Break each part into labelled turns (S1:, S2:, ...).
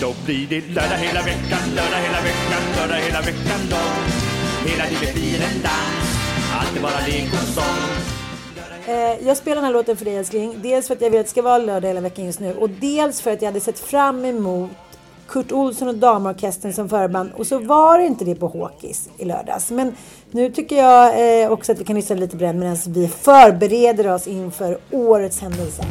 S1: Då blir det lördag hela veckan, lördag hela veckan, lördag hela veckan lång. Hela livet blir en dans, allt bara lek och sång.
S2: Eh, jag spelar den här låten för dig älskling. Dels för att jag vill att det ska vara lördag hela veckan just nu. Och dels för att jag hade sett fram emot Kurt Olsson och Damorkestern som förband. Och så var det inte det på Håkis i lördags. Men nu tycker jag eh, också att vi kan lyssna lite på den medan vi förbereder oss inför årets händelse.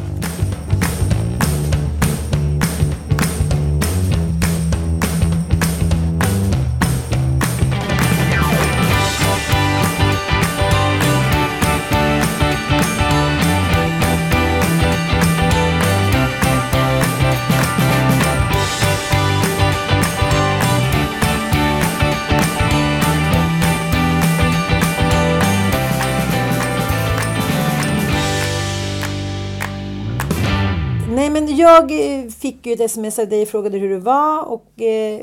S2: Jag eh, fick ju ett sms av dig och frågade hur det var och eh,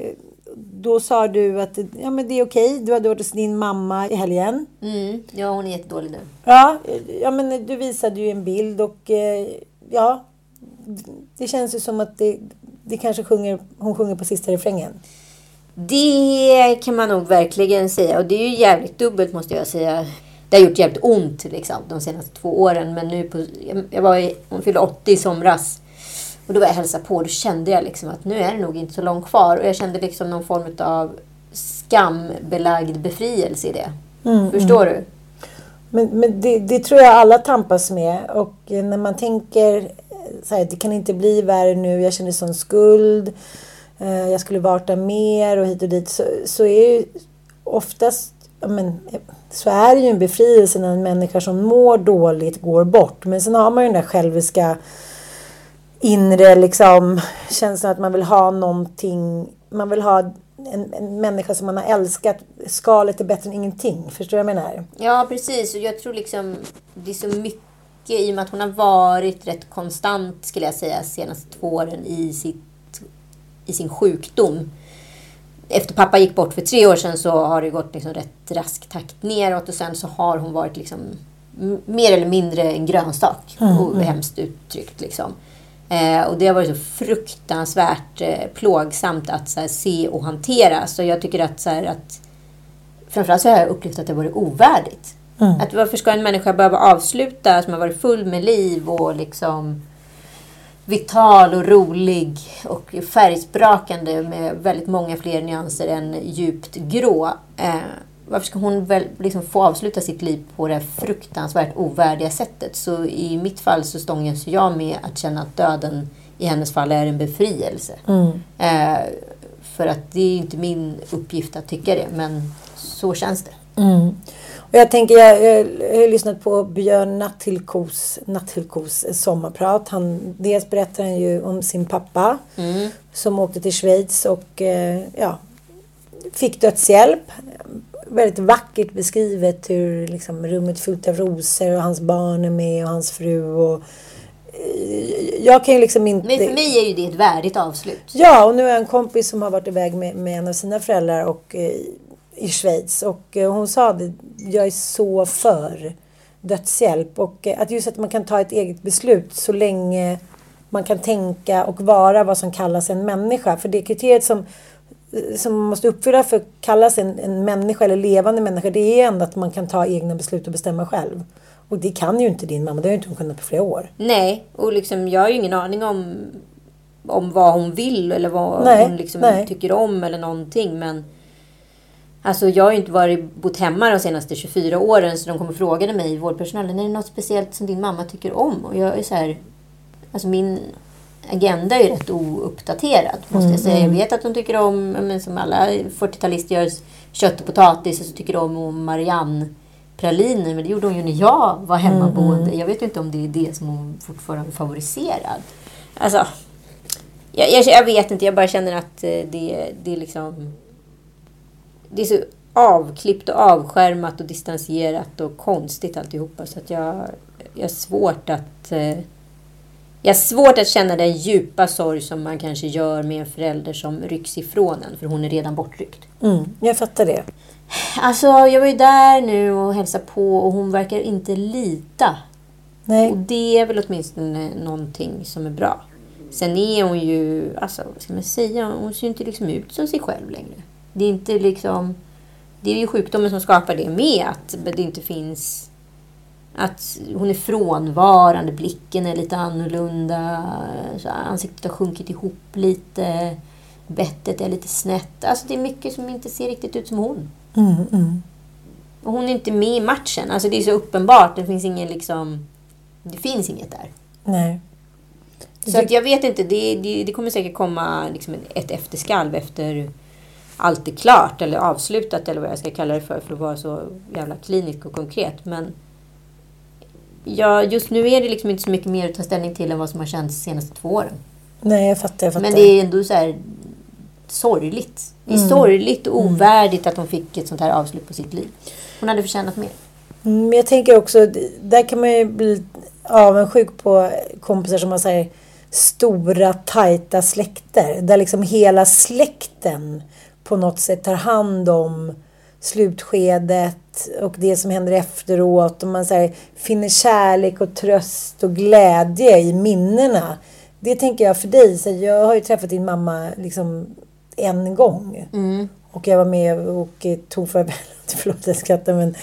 S2: då sa du att ja, men det är okej. Du hade varit hos din mamma i helgen.
S3: Mm. Ja, hon är jättedålig nu.
S2: Ja, eh, ja men du visade ju en bild och eh, ja, det känns ju som att det, det kanske sjunger, hon sjunger på sista refrängen.
S3: Det kan man nog verkligen säga. Och det är ju jävligt dubbelt måste jag säga. Det har gjort jävligt ont liksom, de senaste två åren. Men nu på, jag var i, hon fyllde 80 i somras. Och då var jag och hälsade på och då kände jag liksom att nu är det nog inte så långt kvar. Och jag kände liksom någon form av skambelagd befrielse i det.
S2: Mm,
S3: Förstår du?
S2: Men, men det, det tror jag alla tampas med. Och eh, när man tänker eh, så här, det kan inte bli värre nu, jag känner sån skuld. Eh, jag skulle varit där mer och hit och dit. Så, så är ju oftast, men, så är det ju en befrielse när en människa som mår dåligt går bort. Men sen har man ju den där själviska inre liksom känslan att man vill ha någonting. Man vill ha en, en människa som man har älskat. Skalet är bättre än ingenting. Förstår du vad jag menar?
S3: Ja, precis. Och jag tror liksom det är så mycket i och med att hon har varit rätt konstant, skulle jag säga, senaste två åren i, sitt, i sin sjukdom. Efter pappa gick bort för tre år sedan så har det gått liksom rätt rask takt neråt och sen så har hon varit liksom mer eller mindre en grönsak. och hemskt uttryckt liksom. Eh, och det har varit så fruktansvärt eh, plågsamt att så här, se och hantera. Så jag tycker att, så här, att framförallt så har jag upplevt att det har varit ovärdigt. Att varför ska en människa behöva avsluta som har varit full med liv och liksom vital och rolig och färgsprakande med väldigt många fler nyanser än djupt grå. Eh, varför ska hon väl liksom få avsluta sitt liv på det här fruktansvärt ovärdiga sättet? Så i mitt fall så stångas jag med att känna att döden i hennes fall är en befrielse. Eh, för att det är inte min uppgift att tycka det, men så känns det.
S2: Och jag tänker, jag, jag, jag har lyssnat på Björn Natthillkos sommarprat. Han, dels berättar han ju om sin pappa som åkte till Schweiz och eh, ja, fick dödshjälp. Väldigt vackert beskrivet hur liksom, rummet är fullt av rosor och hans barn är med och hans fru. Och, eh, jag kan ju liksom inte...
S3: Men för mig är ju det ett värdigt avslut.
S2: Ja, och nu har jag en kompis som har varit iväg med, med en av sina föräldrar och, eh, i Schweiz. Och eh, hon sa det, jag är så för dödshjälp. Och eh, att just att man kan ta ett eget beslut så länge man kan tänka och vara vad som kallas en människa. För det kriteriet som, som man måste uppfylla för att kallas en, en människa eller levande människa, det är ändå att man kan ta egna beslut och bestämma själv. Och det kan ju inte din mamma, det har ju inte hon kunnat på flera år.
S3: Nej, och liksom, jag har ju ingen aning om, om vad hon vill eller vad
S2: Nej,
S3: hon liksom
S2: nej.
S3: tycker om eller någonting. Men alltså, jag har ju inte varit, bott hemma de senaste 24 åren så de kommer och frågade mig, vårdpersonalen, är det något speciellt som din mamma tycker om? Och jag är så här, alltså min agenda är ju rätt ouppdaterad måste jag säga. Jag vet att de tycker om, men som alla 40-talister gör, kött och potatis och så tycker de om Marianne praliner, men det gjorde hon ju när jag var hemmaboende. Jag vet inte om det är det som hon fortfarande favoriserar. Alltså, jag, jag, jag vet inte, jag bara känner att eh, det, det är liksom... Det är så avklippt och avskärmat och distanserat och konstigt alltihopa. Så att jag, jag har svårt att... Jag har svårt att känna den djupa sorg som man kanske gör med en förälder som rycks ifrån en, för hon är redan bortryckt.
S2: Mm, jag fattar det.
S3: Alltså, jag var ju där nu och hälsade på och hon verkar inte lita.
S2: Nej.
S3: Och det är väl åtminstone någonting som är bra. Sen är hon ju, alltså vad ska man säga, hon ser inte liksom ut som sig själv längre. Det är inte liksom... Det är ju sjukdomen som skapar det med, att det inte finns... Att hon är frånvarande, blicken är lite annorlunda, ansiktet har sjunkit ihop lite, bettet är lite snett. Alltså det är mycket som inte ser riktigt ut som hon.
S2: Mm, mm.
S3: Och hon är inte med i matchen. Alltså det är så uppenbart. Det finns ingen liksom... Det finns inget där.
S2: Nej.
S3: Så att jag vet inte. Det, det, det kommer säkert komma liksom ett efterskalv efter allt är klart eller avslutat eller vad jag ska kalla det för för att vara så jävla klinisk och konkret. Men ja, just nu är det liksom inte så mycket mer att ta ställning till än vad som har känts de senaste två åren.
S2: Nej, jag fattar. Jag fattar.
S3: Men det är ändå så här sorgligt. Det är sorgligt och ovärdigt att hon fick ett sånt här avslut på sitt liv. Hon hade förtjänat mer.
S2: Mm, Men jag tänker också, där kan man ju bli avundsjuk på kompisar som har så här stora, tajta släkter. Där liksom hela släkten på något sätt tar hand om slutskedet och det som händer efteråt. Och man så här, finner kärlek och tröst och glädje i minnena. Det tänker jag för dig. Så jag har ju träffat din mamma liksom en gång. Och jag var med och tog farväl, förlåt jag skrattar men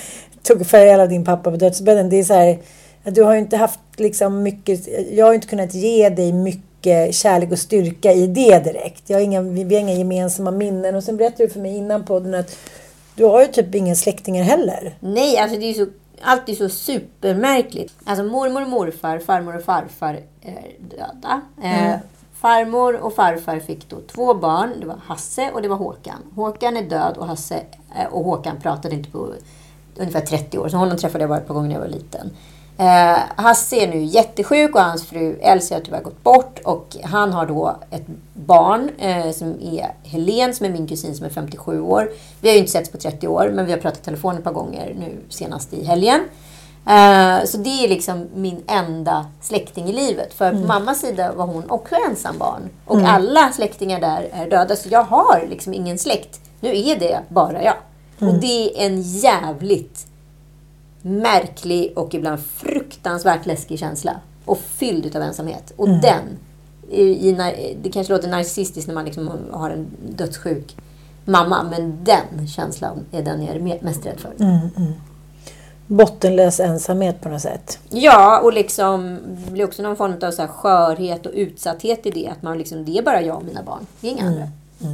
S2: tog farväl av din pappa på dödsbädden. Det är så här, du har ju inte haft liksom mycket, jag har ju inte kunnat ge dig mycket kärlek och styrka i det direkt. Jag har inga, vi vi har inga gemensamma minnen. Och sen berättade du för mig innan podden att du har ju typ inga släktingar heller.
S3: Nej, alltså det är så, allt är så supermärkligt. Alltså mormor och morfar, farmor och farfar är döda. Eh, farmor och farfar fick då två barn. Det var Hasse och det var Håkan. Håkan är död och Hasse eh, och Håkan pratade inte på ungefär 30 år. Så honom träffade jag bara ett par gånger när jag var liten. Eh, Hasse är nu jättesjuk och hans fru Elsie har tyvärr gått bort. Och han har då ett barn eh, som är Helen som är min kusin som är 57 år. Vi har ju inte setts på 30 år men vi har pratat i telefon ett par gånger nu senast i helgen. Eh, så det är liksom min enda släkting i livet. För på mammas sida var hon också ensam barn. Och alla släktingar där är döda. Så jag har liksom ingen släkt. Nu är det bara jag. Och det är en jävligt märklig och ibland fruktansvärt läskig känsla. Och fylld utav ensamhet. Och den, i, i, det kanske låter narcissistiskt när man liksom har en dödssjuk mamma. Men den känslan är den jag är me- mest rädd för.
S2: Bottenlös ensamhet på något sätt.
S3: Ja, och liksom det blir också någon form av så här skörhet och utsatthet i det. Att man liksom, det är bara jag och mina barn. Det är inga andra.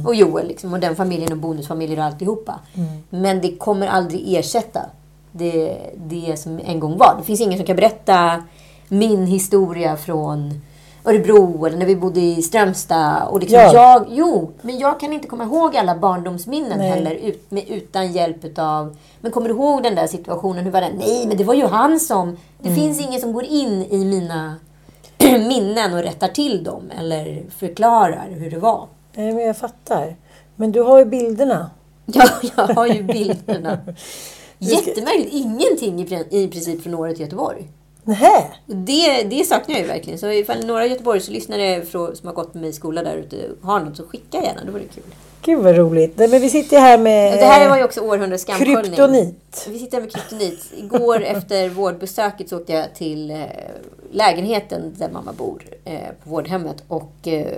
S3: Och Joel liksom, och den familjen och bonusfamiljer och alltihopa. Men det kommer aldrig ersätta det, det som en gång var. Det finns ingen som kan berätta min historia från Örebro eller när vi bodde i Strömstad. Och liksom
S2: Ja.
S3: jag, jo, men jag kan inte komma ihåg alla barndomsminnen
S2: Nej.
S3: heller ut, med, utan hjälp utav... Men kommer du ihåg den där situationen? Hur var den? Nej, men det var ju han som... Det finns ingen som går in i mina minnen och rättar till dem eller förklarar hur det var.
S2: Nej, men jag fattar. Men du har ju bilderna.
S3: Ja, jag har ju bilderna. Jättemärkligt. Ingenting i, prin- i princip från året i Göteborg.
S2: Nähä?
S3: Det, det saknar jag ju verkligen. Så ifall några Göteborgslyssnare som har gått med mig i skola där ute har något så skicka gärna. Det vore kul.
S2: Gud vad roligt. Nej, men vi sitter här med
S3: Det här var ju också århundradets skamsköljning.
S2: kryptonit.
S3: Vi sitter här med kryptonit. Igår efter vårdbesöket så åkte jag till eh, lägenheten där mamma bor eh, på vårdhemmet och eh,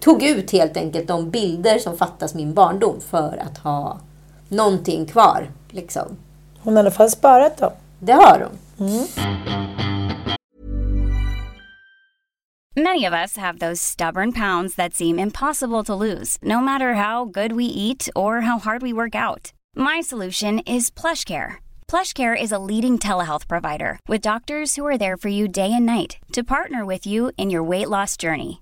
S3: tog ut helt enkelt de bilder som fattas min barndom för att ha någonting kvar. Liksom.
S2: Hon har i alla fall sparat dem.
S3: Det har hon.
S4: Many of us have those stubborn pounds that seem impossible to lose, no matter how good we eat or how hard we work out. My solution is PlushCare. PlushCare is a leading telehealth provider with doctors who are there for you day and night to partner with you in your weight loss journey.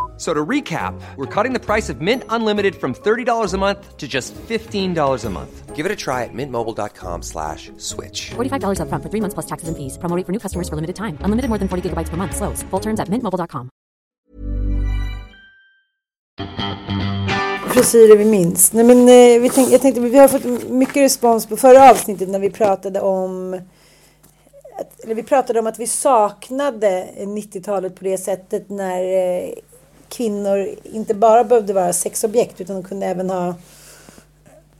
S5: So to recap, we're cutting the price of Mint Unlimited from $30 a month to just $15 a month. Give it a try at mintmobile.com slash switch.
S6: $45 upfront for three months plus taxes and fees. Promo rate for new customers for limited time. Unlimited more than 40 gigabytes per month. Slows. Full terms at mintmobile.com.
S2: Frisyrer vi minns. Nej, men, eh, vi tänk, jag tänkte, vi har fått mycket respons på förra avsnittet när vi pratade om att, eller vi pratade om att vi saknade 90-talet på det sättet när eh, kvinnor inte bara behövde vara sexobjekt utan de kunde även ha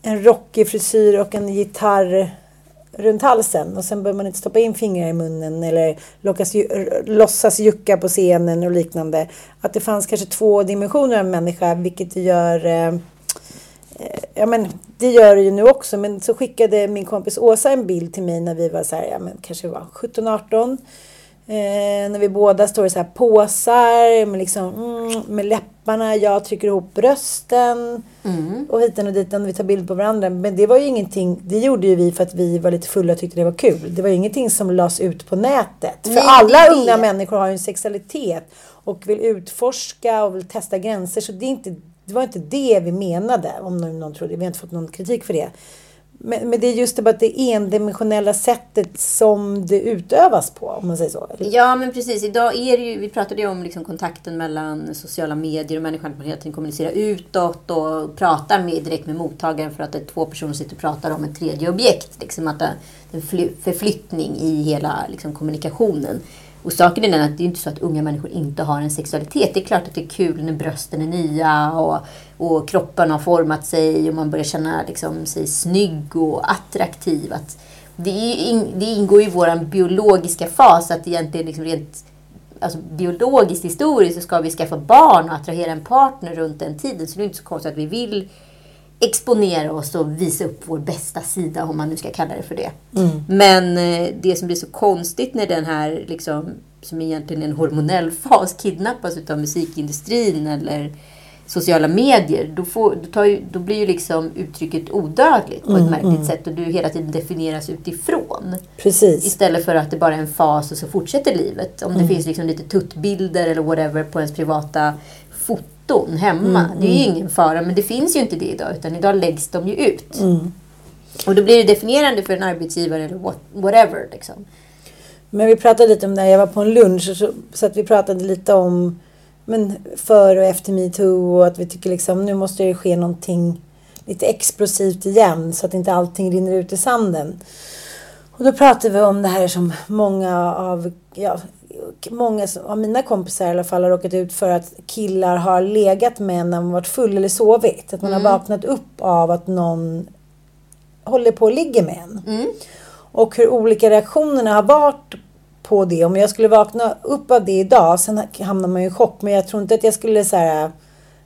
S2: en rockig frisyr och en gitarr runt halsen. Och sen behöver man inte stoppa in fingrar i munnen eller lockas, låtsas jucka på scenen och liknande. Att det fanns kanske två dimensioner av människa vilket gör eh, eh, Ja men det gör det ju nu också. Men så skickade min kompis Åsa en bild till mig när vi var så här, ja men kanske var 17-18 Eh, när vi båda står i så här påsar med, liksom, mm, med läpparna. Jag trycker ihop brösten. Mm. Och hiten och dit när vi tar bild på varandra. Men det var ju ingenting. Det gjorde ju vi för att vi var lite fulla och tyckte det var kul. Det var ju ingenting som lades ut på nätet. Nej, för alla unga människor har ju en sexualitet. Och vill utforska och vill testa gränser. Så det, är inte, det var inte det vi menade. Om någon trodde. Vi har inte fått någon kritik för det. Men, men, det är just det, bara det endimensionella sättet som det utövas på, om man säger så.
S3: Eller? Ja, men precis. Idag är det ju, vi pratade ju om liksom kontakten mellan sociala medier och människan. Att man hela tiden kommunicerar utåt och pratar med, direkt med mottagaren för att det är två personer sitter och pratar om ett tredje objekt. Liksom att det är en förflyttning i hela liksom, kommunikationen. Och saken är den att det är inte så att unga människor inte har en sexualitet. Det är klart att det är kul när brösten är nya och, och kroppen har format sig och man börjar känna liksom, sig snygg och attraktiv. Att det, in, det ingår i vår biologiska fas att egentligen liksom rent alltså, biologiskt historiskt så ska vi skaffa barn och attrahera en partner runt den tiden. Så det är inte så konstigt att vi vill exponera oss och visa upp vår bästa sida, om man nu ska kalla det för det. Mm. Men eh, det som blir så konstigt när den här, liksom, som egentligen är en hormonell fas, kidnappas av musikindustrin eller sociala medier, då, får, då, ju, då blir ju liksom uttrycket odödligt på ett mm, märkligt mm. sätt och du hela tiden definieras utifrån.
S2: Precis.
S3: Istället för att det bara är en fas och så fortsätter livet. Om det mm. finns liksom lite tuttbilder eller whatever på ens privata foto foton hemma. Mm, det är ju mm. ingen fara, men det finns ju inte det idag. Utan idag läggs de ju ut. Mm. Och då blir det definierande för en arbetsgivare eller what, whatever. Liksom.
S2: Men vi pratade lite om det. Jag var på en lunch så, så att vi pratade lite om men före och efter metoo och att vi tycker liksom nu måste det ske någonting lite explosivt igen så att inte allting rinner ut i sanden. Och då pratade vi om det här som många av ja, många av mina kompisar i alla fall har råkat ut för att killar har legat med när man varit full eller sovit. Att man mm. har vaknat upp av att någon håller på och ligger med en. Mm. Och hur olika reaktionerna har varit på det. Om jag skulle vakna upp av det idag, sen hamnar man ju i chock. Men jag tror inte att jag skulle så här,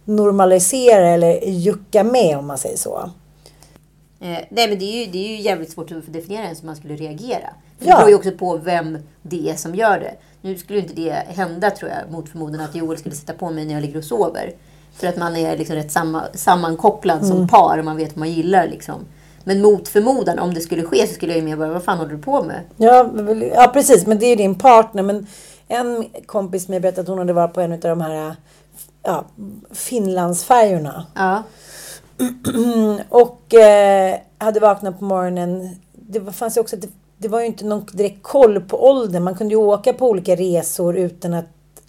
S2: normalisera eller jucka med om man säger så.
S3: Eh, nej men det är, ju, det är ju jävligt svårt att definiera ens hur man skulle reagera. För ja. Det beror ju också på vem det är som gör det. Nu skulle inte det hända tror jag mot förmodan att Joel skulle sitta på mig när jag ligger och sover. För att man är liksom rätt samma, sammankopplad mm. som par och man vet vad man gillar. Liksom. Men mot förmodan, om det skulle ske så skulle jag ju mer bara, vad fan håller du på med?
S2: Ja, ja precis, men det är ju din partner. Men en kompis med berättade att hon hade varit på en av de här ja, Finlandsfärjorna.
S3: Ja.
S2: och eh, hade vaknat på morgonen. Det fanns ju också ett det var ju inte någon direkt koll på åldern. Man kunde ju åka på olika resor utan att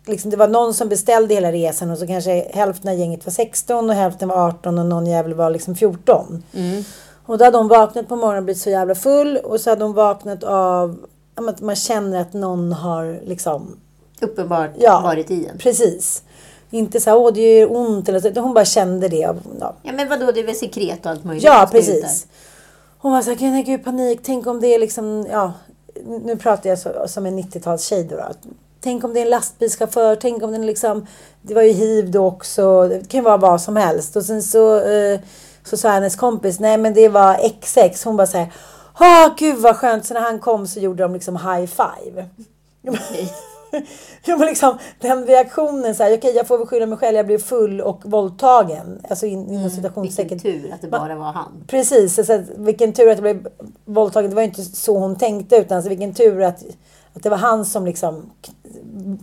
S2: liksom, det var någon som beställde hela resan och så kanske hälften av gänget var 16 och hälften var 18 och någon jävel var liksom 14. Mm. Och då hade hon vaknat på morgonen och blivit så jävla full och så hade hon vaknat av att man känner att någon har liksom
S3: Uppenbart ja, varit i en.
S2: Precis. Inte så här, åh det gör ont eller så. Hon bara kände det.
S3: Ja, ja men vadå, det är väl sekret och allt möjligt?
S2: Ja, precis. Hon var såhär, här, gud panik, tänk om det är liksom, ja, nu pratar jag så, som en 90-talstjej då, då. Tänk om det är en lastbilschaufför, tänk om den liksom, det var ju hiv då också, det kan ju vara vad som helst. Och sen så, eh, så sa hennes kompis, nej men det var XX. Hon bara såhär, åh gud vad skönt. Så när han kom så gjorde de liksom high five. ja, men liksom, den reaktionen så här, okej okay, jag får väl skylla mig själv, jag blev full och våldtagen. Alltså in, inom
S3: mm, Vilken tur att det bara var han.
S2: Precis, alltså, vilken tur att jag blev våldtagen. Det var inte så hon tänkte utan alltså, vilken tur att, att det var han som liksom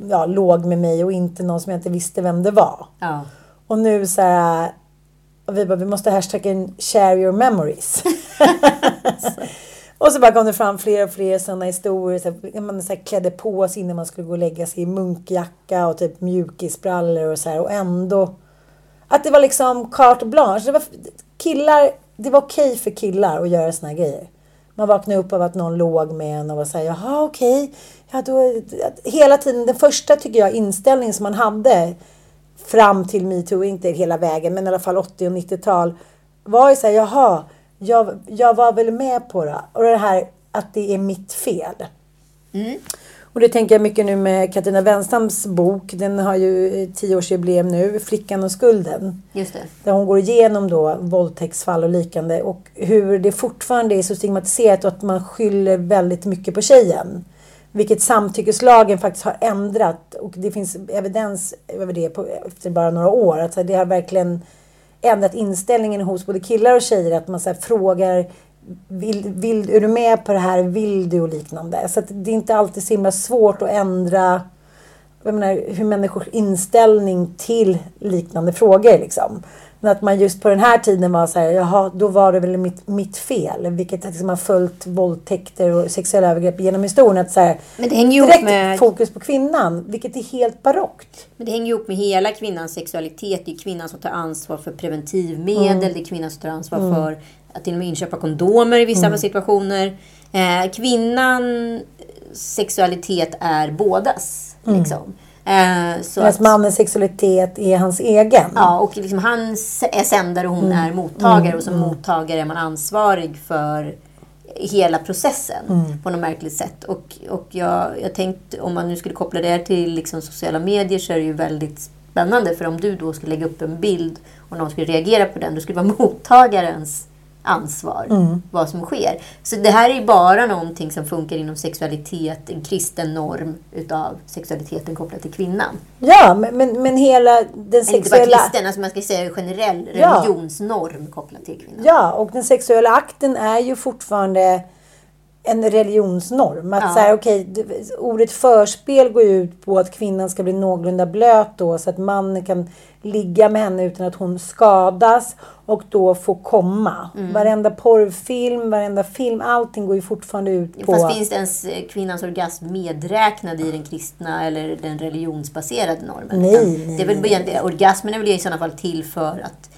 S2: ja, låg med mig och inte någon som jag inte visste vem det var.
S3: Ja.
S2: Och nu så här, och vi bara, vi måste hashtagga share your memories. Och så bara kom det fram fler och fler sådana historier. Så här, man så här, klädde på sig innan man skulle gå och lägga sig i munkjacka och typ mjukisbrallor och så här. Och ändå... Att det var liksom carte blanche. Det var, killar, det var okej för killar att göra såna här grejer. Man vaknade upp av att någon låg med en och var såhär, jaha okej. Ja, då, hela tiden, den första tycker jag inställningen som man hade fram till metoo, inte hela vägen, men i alla fall 80 och 90-tal. Var ju såhär, jaha, jag, jag var väl med på det. Och det här att det är mitt fel. Och det tänker jag mycket nu med Katarina Wenstams bok. Den har ju tioårsjubileum nu, Flickan och skulden.
S3: Just det.
S2: Där hon går igenom då våldtäktsfall och liknande. Och hur det fortfarande är så stigmatiserat och att man skyller väldigt mycket på tjejen. Vilket samtyckeslagen faktiskt har ändrat. Och det finns evidens över det på, efter bara några år. Alltså det har verkligen ändrat inställningen hos både killar och tjejer. Att man så här frågar vill, vill, är du med på det här? Vill du? Och liknande. Så att det är inte alltid så himla svårt att ändra jag menar, hur människors inställning till liknande frågor. Liksom. Men att man just på den här tiden var så här, jaha, då var det väl mitt, mitt fel. Vilket liksom har följt våldtäkter och sexuella övergrepp genom historien. Att så här,
S3: Men det hänger ihop
S2: direkt
S3: med-
S2: fokus på kvinnan, vilket är helt barockt.
S3: Men det hänger ihop med hela kvinnans sexualitet. Det är kvinnan som tar ansvar för preventivmedel. Det är kvinnan som tar ansvar för att till och med inköpa kondomer i vissa situationer. Eh, kvinnan sexualitet är bådas. Liksom. Eh, så
S2: Medan
S3: att,
S2: mannens sexualitet är hans egen.
S3: ja, och liksom han är sändare och hon är mottagare. Och som mottagare är man ansvarig för hela processen på något märkligt sätt. Och, och jag, jag tänkte, om man nu skulle koppla det till liksom sociala medier så är det ju väldigt spännande. För om du då skulle lägga upp en bild och någon skulle reagera på den, då skulle det vara mottagarens ansvar vad som sker. Så det här är bara någonting som funkar inom sexualitet, en kristen norm utav sexualiteten kopplat till kvinnan.
S2: Ja, men, men, men hela den
S3: Eller inte bara
S2: sexuella...
S3: kristen, alltså man ska säga generell
S2: Ja.
S3: religionsnorm kopplat till kvinnan.
S2: Ja, och den sexuella akten är ju fortfarande en religionsnorm. Att
S3: Ja.
S2: så här, det- ordet förspel går ju ut på att kvinnan ska bli någorlunda blöt då så att mannen kan ligga med henne utan att hon skadas och då få komma.
S3: Mm.
S2: Varenda porrfilm, varenda film, allting går ju fortfarande ut på...
S3: Fast finns det ens eh, kvinnans orgasm medräknad i den kristna eller den religionsbaserade normen?
S2: Nej,
S3: Utan
S2: nej,
S3: det är väl, egentligen- Orgasmen är väl i sådana fall till för att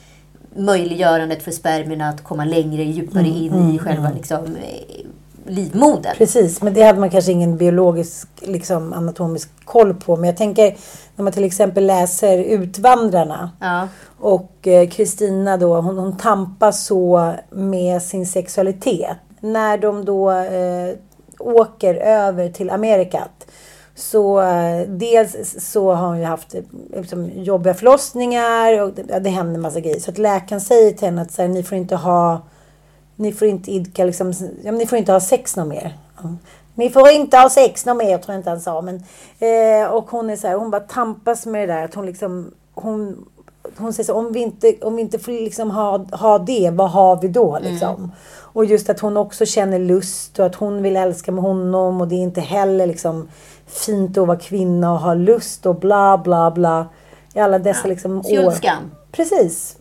S3: möjliggörandet för spermierna att komma längre, djupare in i själva liksom, eh, livmodern.
S2: Precis, men det hade man kanske ingen biologisk liksom, anatomisk koll på. Men jag tänker när man till exempel läser Utvandrarna.
S3: Ja.
S2: Och eh, Kristina då, hon, hon tampas så med sin sexualitet. När de då eh, åker över till Amerikat. Så eh, dels så har hon ju haft eh, liksom, jobbiga förlossningar och det, ja, det händer en massa grejer. Så att läkaren säger till henne att så här, ni får inte ha ni får inte idka liksom, ja, ni får inte ha sex något mer. Ja. Ni får inte ha sex något mer, tror jag inte han sa. Men, eh, och hon är så här, hon bara tampas med det där att hon liksom, hon, hon säger så om vi inte, om vi inte får liksom ha, ha det, vad har vi då liksom? Och just att hon också känner lust och att hon vill älska med honom och det är inte heller liksom fint att vara kvinna och ha lust och bla bla bla. I alla dessa liksom år.
S3: Skuld, skam.
S2: Precis.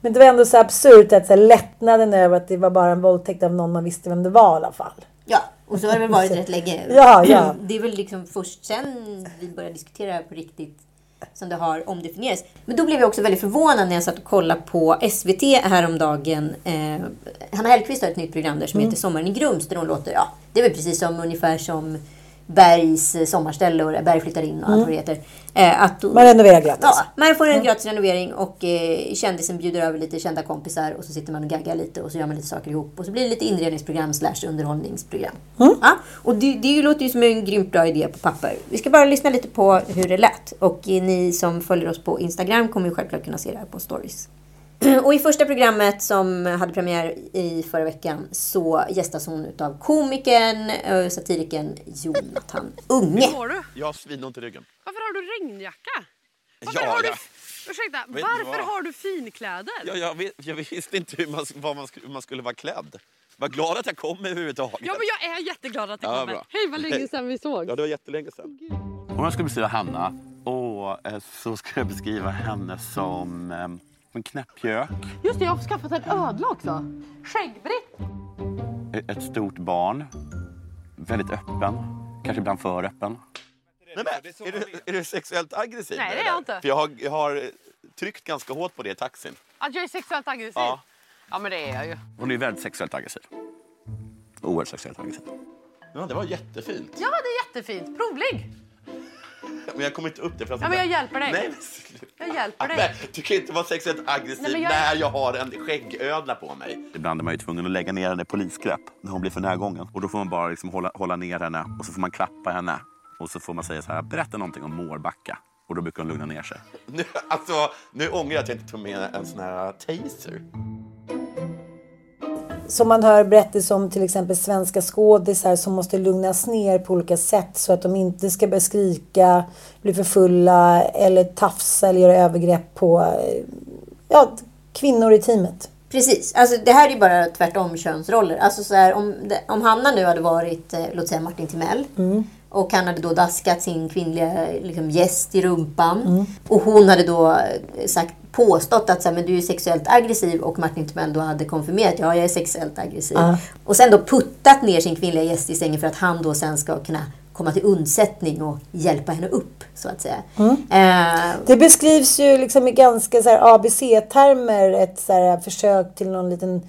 S2: Men det var ändå så absurt att så här, lättnaden över att det var bara en våldtäkt av någon man visste vem det var i alla fall.
S3: Ja, och så har det väl varit rätt länge.
S2: Ja, ja.
S3: Det är väl liksom först sen vi började diskutera det på riktigt som det har omdefinierats. Men då blev jag också väldigt förvånad när jag satt och kollade på SVT häromdagen. Eh, Hanna Hellquist har ett nytt program där som
S2: Mm.
S3: heter Sommaren i Grums där hon låter, ja, det är väl precis som ungefär som Bergs eh, sommarställe och Berg flyttar in och allt vad det heter. Eh, att,
S2: Mm. Man renoverar gratis.
S3: Ja, man får en gratis renovering och eh, kändisen bjuder över lite kända kompisar och så sitter man och gaggar lite och så gör man lite saker ihop och så blir det lite inredningsprogram slash underhållningsprogram. Ja, och det, det låter ju som en grymt bra idé på papper. Vi ska bara lyssna lite på hur det lät och eh, ni som följer oss på Instagram kommer ju självklart kunna se det här på stories. Och i första programmet som hade premiär i förra veckan så gästas hon utav komikern, eh, satirikern Jonathan Unge.
S6: Mår du?
S7: Jag har svinont i ryggen.
S6: Varför har du regnjacka? Varför
S7: Ja,
S6: har du...
S7: ja.
S6: Ursäkta,
S7: Vet du
S6: varför
S7: vad?
S6: har du finkläder?
S7: Jag, jag, vet, jag visste inte hur man, vad man, skulle, hur man skulle vara klädd. Var glad att jag kom överhuvudtaget.
S6: Ja, men jag är jätteglad att det
S7: Ja,
S6: kommer.
S7: bra.
S6: Hej, vad länge sedan vi såg.
S7: Ja, det var jättelänge sedan.
S8: Om jag skulle beskriva Hanna och, eh, så skulle jag beskriva henne som eh, en knäppjök,
S6: Just det, jag har skaffat en ödla också. Skäggbritt.
S8: ett- ett stort barn, väldigt öppen, kanske ibland för öppen.
S7: Nej, men, är, du, är du sexuellt aggressiv?
S6: Nej, det är jag inte.
S7: För jag har, jag har tryckt ganska hårt på det i taxin.
S6: Att jag är sexuellt aggressiv?
S7: Ja.
S6: Ja, men det är jag ju.
S8: Hon är väldigt sexuellt aggressiv. Oerhört sexuellt aggressiv.
S7: Ja, det var jättefint.
S6: Ja, det är jättefint. Provlig.
S7: Men jag kommer inte upp det för att...
S6: Ja, men jag hjälper dig.
S7: Nej, men.
S6: Jag hjälper dig.
S7: Men, du kan inte vara sexuellt aggressiv
S6: Nej, jag-
S7: när jag har en skäggödla på mig.
S8: Ibland är man ju tvungen att lägga ner henne i polisgrepp när hon blir för närgången. Och då får man bara liksom hålla, hålla ner henne och så får man klappa henne. Och så får man säga så här, berätta någonting om Mårbacka. Och då brukar hon lugna ner sig.
S7: Nu, alltså, nu ångrar jag att jag inte tog med en sån här taser.
S2: Som man hör berättelser om till exempel svenska skådisar som måste lugnas ner på olika sätt så att de inte ska börja skrika, bli för fulla eller tafsa eller göra övergrepp på eh, ja, kvinnor i teamet.
S3: Precis. Alltså, det här är ju bara tvärtom könsroller. Alltså, så här, om, om Hanna nu hade varit, eh, låt säga Martin Timell. Och han hade då daskat sin kvinnliga liksom, gäst i rumpan. Och hon hade då eh, sagt, påstått att så här, men du är sexuellt aggressiv och Martin Timell då hade konfirmerat ja, jag är sexuellt aggressiv. Och sen då puttat ner sin kvinnliga gäst i sängen för att han då sen ska kunna komma till undsättning och hjälpa henne upp, så att säga. Eh,
S2: Det beskrivs ju liksom i ganska ABC-termer ett så här försök till någon liten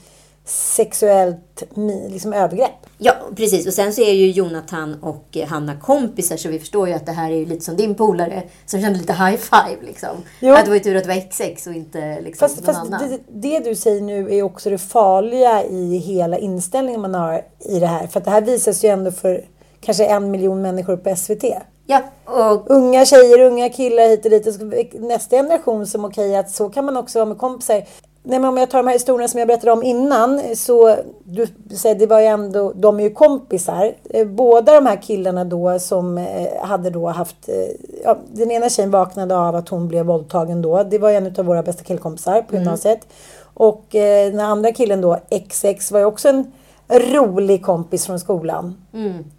S2: sexuellt liksom övergrepp.
S3: Ja, precis. Och sen så är ju Jonathan och eh, Hanna kompisar så vi förstår ju att det här är lite som din polare som kände lite high five liksom.
S2: Jo.
S3: Att det var ju tur att det var XX och inte liksom
S2: Fast,
S3: någon
S2: fast
S3: annan.
S2: det, det du säger nu är också det farliga i hela inställningen man har i det här. För att det här visas ju ändå för kanske en miljon människor på SVT.
S3: Ja, och
S2: Unga tjejer, unga killar hit och dit. Nästa generation som okej att så kan man också vara med kompisar. Nej, men om jag tar de här historierna som jag berättade om innan. Så du säger det var ju ändå, de är ju kompisar. Eh, Båda de här killarna då som eh, hade då haft, eh, ja, den ena tjejen vaknade av att hon blev våldtagen då. Det var en av våra bästa killkompisar på gymnasiet. Och eh, den andra killen då, XX, var ju också en rolig kompis från skolan.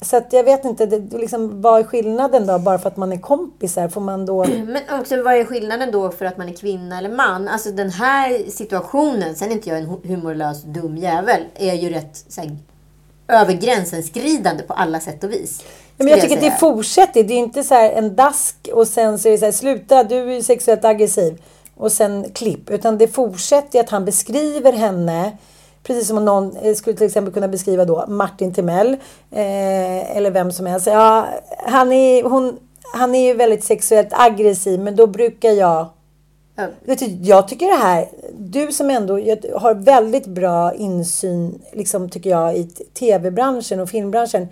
S2: Så att jag vet inte, det, liksom, vad är skillnaden då? Bara för att man är kompisar, får man då...
S3: Men också vad är skillnaden då för att man är kvinna eller man? Alltså den här situationen, sen är inte jag en hu- humorlös dum jävel, är ju rätt så här, över gränsen skridande på alla sätt och vis.
S2: Ja, men jag tycker att det fortsätter. Det är inte så en dask och sen så är det så här, sluta, du är sexuellt aggressiv. Och sen klipp. Utan det fortsätter att han beskriver henne Precis som om någon eh, skulle till exempel kunna beskriva då Martin Timell. Eh, eller vem som helst. Ja, han, är, hon, han är ju väldigt sexuellt aggressiv men då brukar jag du, jag tycker det här, du som ändå har väldigt bra insyn, liksom, tycker jag, i tv-branschen och filmbranschen.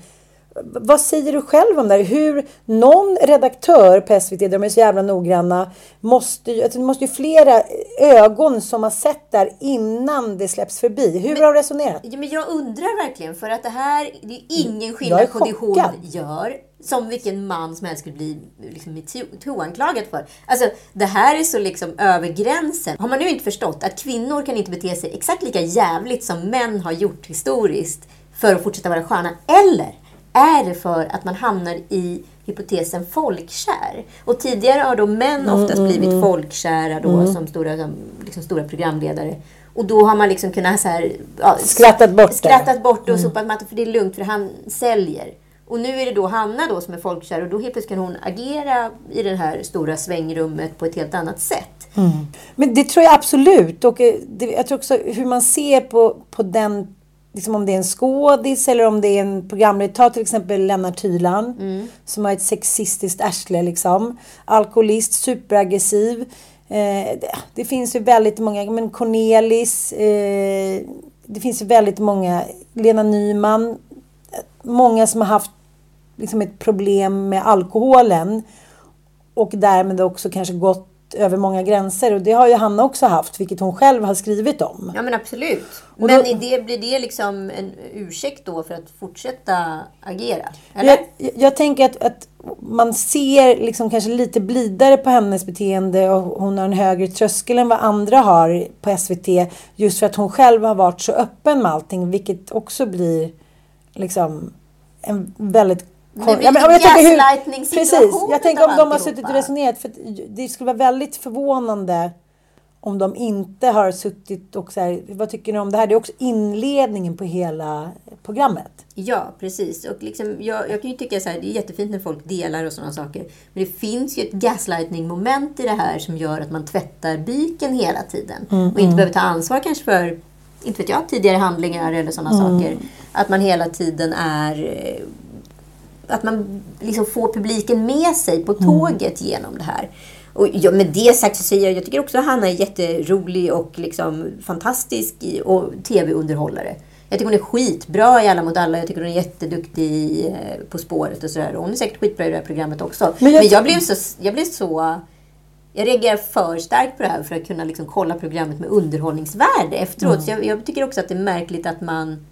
S2: Vad säger du själv om det här? Hur någon redaktör på SVT, de är så jävla noggranna, måste ju, alltså, det måste ju flera ögon som har sett det här innan det släpps förbi. Hur har du resonerat?
S3: Ja, men jag undrar verkligen, för att det här, det är ingen skillnad på det hon gör, som vilken man som helst skulle bli liksom, metoo-anklagad för. Alltså, det här är så liksom över gränsen. Har man nu inte förstått att kvinnor kan inte bete sig exakt lika jävligt som män har gjort historiskt för att fortsätta vara stjärna? Eller är det för att man hamnar i hypotesen folkkär? Och tidigare har då män
S2: Mm,
S3: oftast blivit folkkära då, som, stora, som liksom stora programledare. Och då har man liksom kunnat så här, ja,
S2: Skrattat bort det.
S3: skrattat bort det och sopat mattan för det är lugnt för han säljer. Och nu är det då Hanna då som är folkkär och då helt plötsligt kan hon agera i det här stora svängrummet på ett helt annat sätt.
S2: Men det tror jag absolut. Och eh, det, jag tror också hur man ser på, på den, liksom om det är en skådis eller om det är en programledare. Ta till exempel Lennart Hyland som har ett sexistiskt arsle liksom. Alkoholist, superaggressiv. Eh, det, det finns ju väldigt många, men Cornelis. Eh, det finns ju väldigt många. Lena Nyman. Många som har haft liksom ett problem med alkoholen och därmed också kanske gått över många gränser. Och det har ju Hanna också haft, vilket hon själv har skrivit om.
S3: Ja men absolut.
S2: Och
S3: Men
S2: då-
S3: det, blir det liksom en ursäkt då för att fortsätta agera? Eller?
S2: Jag, jag tänker att, att man ser liksom kanske lite blidare på hennes beteende och hon har en högre tröskel än vad andra har på SVT. Just för att hon själv har varit så öppen med allting, vilket också blir liksom en väldigt
S3: Det blir lite gaslightning-situation
S2: Precis. Jag tänker om de har suttit och resonerat. För att det skulle vara väldigt förvånande om de inte har suttit och så här, vad tycker ni om det här? Det är också inledningen på hela programmet.
S3: Ja, precis. Och liksom, jag, jag kan ju tycka så här, det är jättefint när folk delar och sådana saker. Men det finns ju ett gaslightning-moment i det här som gör att man tvättar byken hela tiden.
S2: Mm,
S3: och inte behöver ta ansvar kanske för, inte vet jag, tidigare handlingar eller sådana
S2: Mm.
S3: saker. Att man hela tiden är... Att man liksom får publiken med sig på tåget genom det här. Och ja, med det sagt så säger jag, jag tycker också att Hanna är jätterolig och liksom fantastisk i- och tv-underhållare. Jag tycker hon är skitbra i Alla mot alla. Jag tycker hon är jätteduktig eh, På spåret och sådär. Hon är säkert skitbra i det här programmet också.
S2: Men
S3: Men
S2: jag-
S3: jag, blev, så, jag blev så... Jag reagerar för starkt på det här för att kunna liksom kolla programmet med underhållningsvärde efteråt. Så jag, jag tycker också att det är märkligt att man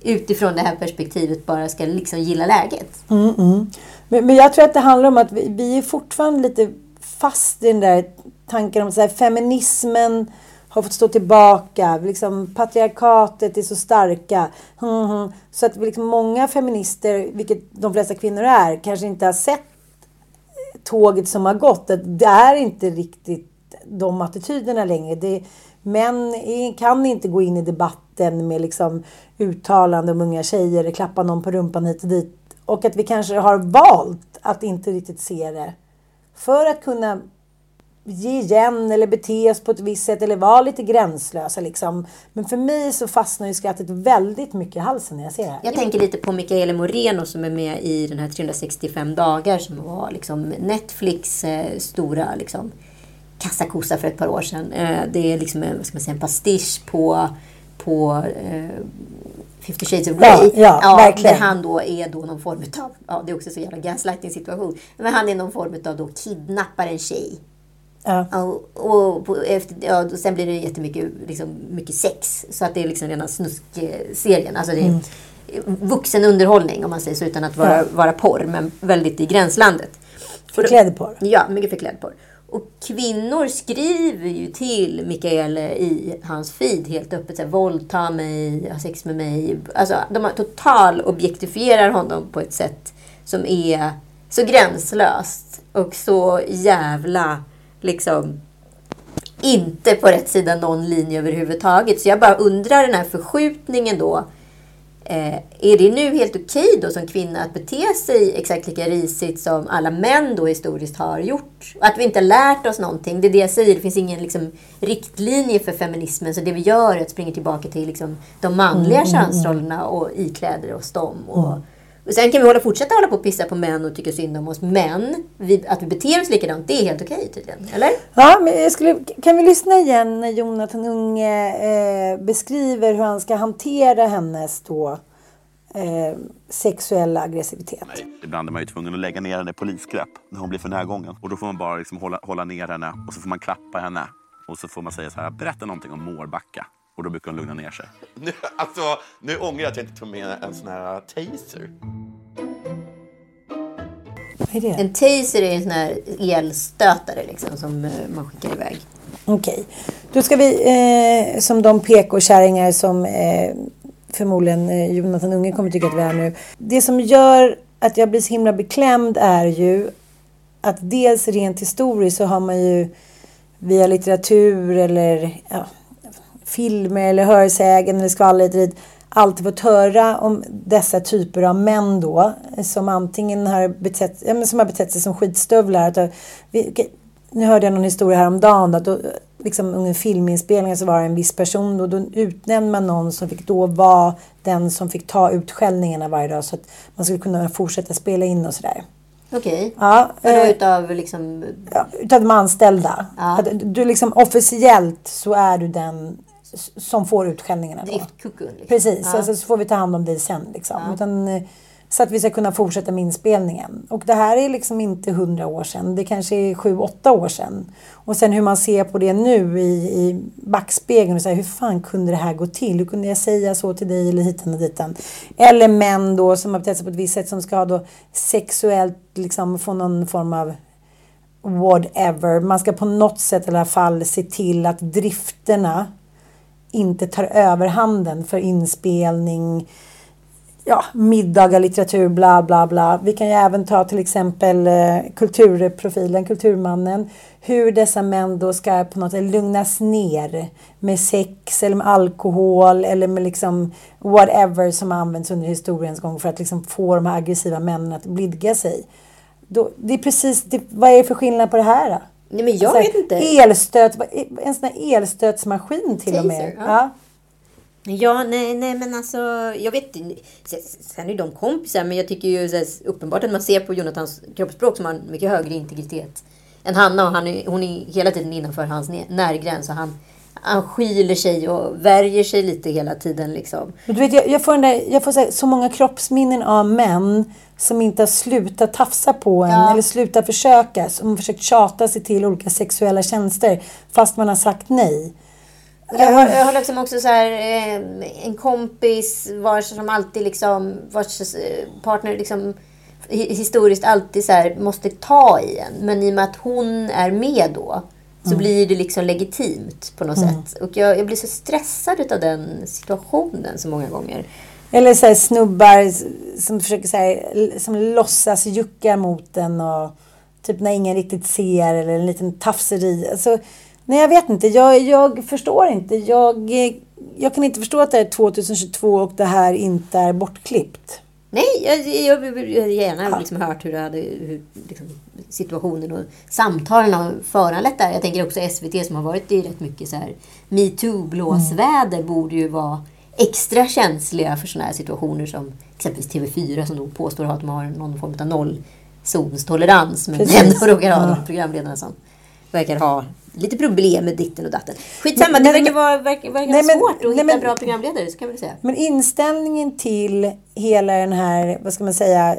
S3: utifrån det här perspektivet bara ska liksom gilla läget.
S2: Mm, mm. Men, men jag tror att det handlar om att vi, vi är fortfarande lite fast i den där tanken om att feminismen har fått stå tillbaka. Liksom, patriarkatet är så starka. Mm, mm. Så att liksom, många feminister, vilket de flesta kvinnor är, kanske inte har sett tåget som har gått. Att det är inte riktigt de attityderna längre. Det, män är, kan inte gå in i debatten med liksom uttalanden om unga tjejer, klappa någon på rumpan hit och dit. Och att vi kanske har valt att inte riktigt se det. För att kunna ge igen eller bete oss på ett visst sätt eller vara lite gränslösa. Liksom. Men för mig så fastnar ju skrattet väldigt mycket i halsen när jag ser det här.
S3: Jag tänker lite på Michaela Moreno som är med i den här 365 dagar som var liksom Netflix eh, stora liksom, kassakossa för ett par år sedan. Eh, det är liksom en, vad ska man säga, en pastisch på, på eh, 50 shades of
S2: Ja,
S3: Grey.
S2: ja, verkligen.
S3: Där han då är då någon form av, ja det är också så jävla gaslighting situation. Men han är någon form av då kidnappar en tjej.
S2: Ja.
S3: Och, och på, efter, ja, och sen blir det jättemycket liksom, mycket sex. Så att det är liksom rena snuskserien. Alltså det är vuxen underhållning om man säger så utan att vara,
S2: Ja.
S3: vara porr. Men väldigt i gränslandet.
S2: Förklädd porr.
S3: Ja, mycket förklädd porr. Och kvinnor skriver ju till Mikael i hans feed helt öppet. Så här, Våldta mig, ha sex med mig. Alltså, de total objektifierar honom på ett sätt som är så gränslöst och så jävla liksom inte på rätt sida någon linje överhuvudtaget. Så jag bara undrar den här förskjutningen då. Eh, är det nu helt okej då som kvinna att bete sig exakt lika risigt som alla män då historiskt har gjort? Att vi inte har lärt oss någonting. Det är det jag säger. Det finns ingen liksom, riktlinje för feminismen. Så det vi gör är att springa tillbaka till liksom, de manliga
S2: Mm, mm, mm.
S3: könsrollerna och ikläder oss dem. Och, och sen kan vi hålla, fortsätta hålla på och pissa på män och tycka synd om oss. Men vi, att vi beter oss likadant, det är helt okej tydligen. Eller?
S2: Ja, men jag skulle, kan vi lyssna igen när Jonathan Unge eh, beskriver hur han ska hantera hennes då, eh, sexuella aggressivitet?
S8: Ibland är man ju tvungen att lägga ner henne i polisgrepp när hon blir för närgången. Och då får man bara liksom hålla, hålla ner henne och så får man klappa henne. Och så får man säga så här, berätta någonting om Mårbacka. Och då brukar hon lugna ner sig.
S7: Nu, alltså, nu ångrar jag att jag inte tog med en sån här taser.
S2: Vad är det?
S3: En taser är en sån här elstötare liksom, som eh, man skickar iväg.
S2: Okej. Då ska vi, eh, som de PK-kärringar som eh, förmodligen eh, Jonathan Unge kommer tycka att vi är nu. Det som gör att jag blir så himla beklämd är ju att dels rent historiskt så har man ju via litteratur eller ja, filmer eller hörsägen eller skvaller alltid fått höra om dessa typer av män då som antingen har betett, ja, men som har betett sig som skitstövlar. Att, vi, nu hörde jag någon historia häromdagen att då, liksom under filminspelningen så var det en viss person och då utnämnde man någon som fick då vara den som fick ta utskällningarna varje dag så att man skulle kunna fortsätta spela in och sådär.
S3: Okej.
S2: Ja, eh,
S3: utav liksom...
S2: ja, utav de anställda.
S3: Ja.
S2: Att du liksom officiellt så är du den som får utskällningarna då.
S3: Driftkukun? Liksom.
S2: Precis,
S3: Ja.
S2: alltså, så får vi ta hand om dig sen. Liksom.
S3: Ja.
S2: Utan, eh, så att vi ska kunna fortsätta med inspelningen. Och det här är liksom inte hundra år sedan. Det kanske är sju, åtta år sedan. Och sen hur man ser på det nu i, i backspegeln. Och så här, hur fan kunde det här gå till? Hur kunde jag säga så till dig eller hitan och ditan? Eller män då som har betett sig på ett visst sätt som ska då sexuellt liksom få någon form av whatever. Man ska på något sätt i alla fall se till att drifterna inte tar överhanden för inspelning, ja, middagar, litteratur, bla bla bla. Vi kan ju även ta till exempel eh, kulturprofilen, kulturmannen. Hur dessa män då ska på något sätt lugnas ner med sex eller med alkohol eller med liksom whatever som används under historiens gång för att liksom få de här aggressiva männen att blidga sig. Då, det är precis, det, vad är det för skillnad på det här då?
S3: Nej, men jag
S2: Så här,
S3: vet inte.
S2: Elstöt, en sån här elstötsmaskin till och med.
S3: Taser, ja. Ja, nej, nej, men alltså, jag vet inte. Sen- är de kompisar, men jag tycker ju så här, uppenbart att man ser på Jonathans kroppsspråk som har en mycket högre integritet än Hanna. Och han är, hon är hela tiden innanför hans nä- närgräns. Och han, han skyler sig och värjer sig lite hela tiden. Liksom.
S2: Du vet, jag, jag får, där, jag får så, här, så många kroppsminnen av män som inte har slutat tafsa på en
S3: Ja.
S2: eller slutat försöka. Som har försökt tjata sig till olika sexuella tjänster fast man har sagt nej.
S3: Jag har, jag har liksom också så här, eh, en kompis vars som alltid liksom, vars eh, partner liksom hi- historiskt alltid så här, måste ta i en. Men i och med att hon är med då så
S2: Mm.
S3: blir det liksom legitimt på något sätt. Och jag, jag blir så stressad av den situationen så många gånger.
S2: Eller så snubbar som försöker så här, som låtsas jucka mot en och typ när ingen riktigt ser eller en liten tafseri. Alltså, nej, jag vet inte. Jag, jag förstår inte. Jag, jag kan inte förstå att det är 2022 och det här inte är bortklippt.
S3: Nej, jag, jag, jag, jag gärna liksom hört hur, det hade, hur liksom, situationen och samtalen har föranlett det här. Jag tänker också SVT som har varit i rätt mycket så här metoo-blåsväder borde ju vara extra känsliga för sådana här situationer som exempelvis TV4 som då påstår att de har någon form av nollzonstolerans men
S2: Precis.
S3: ändå råkar ha
S2: Ja.
S3: programledarna som verkar ha lite problem med ditten och datten. Skitsamma,
S2: Men-
S3: det verkar vara, verkar, verkar
S2: Nej, men-
S3: svårt att
S2: nej,
S3: hitta
S2: men-
S3: bra programledare, så kan vi väl säga.
S2: Men inställningen till hela den här, vad ska man säga,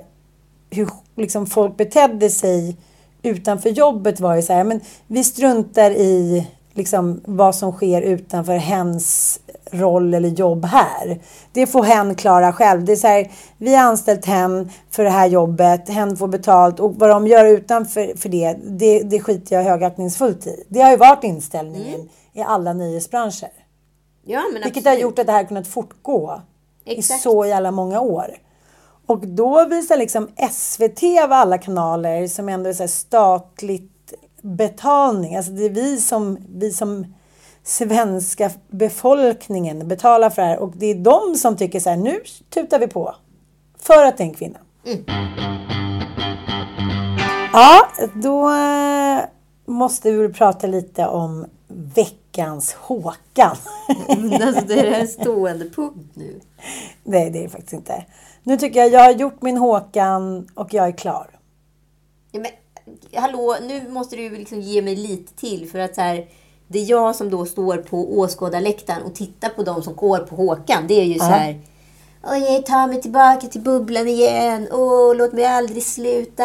S2: hur liksom folk betedde sig utanför jobbet var ju så här, men vi struntar i liksom vad som sker utanför hens roll eller jobb här. Det får hen klara själv. Det är så här, vi har anställt hen för det här jobbet, hen får betalt och vad de gör utanför för det, det, det skiter jag högaktningsfullt i. Det har ju varit inställningen i alla nöjesbranscher.
S3: Ja, men
S2: Vilket har
S3: absolut.
S2: gjort att det här har kunnat fortgå
S3: Exakt.
S2: i så jävla många år. Och då visar liksom SVT av alla kanaler som ändå är så statligt betalning. Alltså det är vi som, vi som svenska befolkningen betalar för det här. Och det är de som tycker så här, nu tutar vi på. För att det är en kvinna. Ja, då eh, måste vi prata lite om veckans Håkan.
S3: alltså, det är en stående punkt nu.
S2: Nej, det är det faktiskt inte. Nu tycker jag jag har gjort min Håkan och jag är klar.
S3: Ja, men, hallå, nu måste du liksom ge mig lite till. För att så här, det är jag som då står på åskådarläktaren och tittar på de som går på Håkan. Det är ju så här... Oj, ta mig tillbaka till bubblan igen. Åh, låt mig aldrig sluta.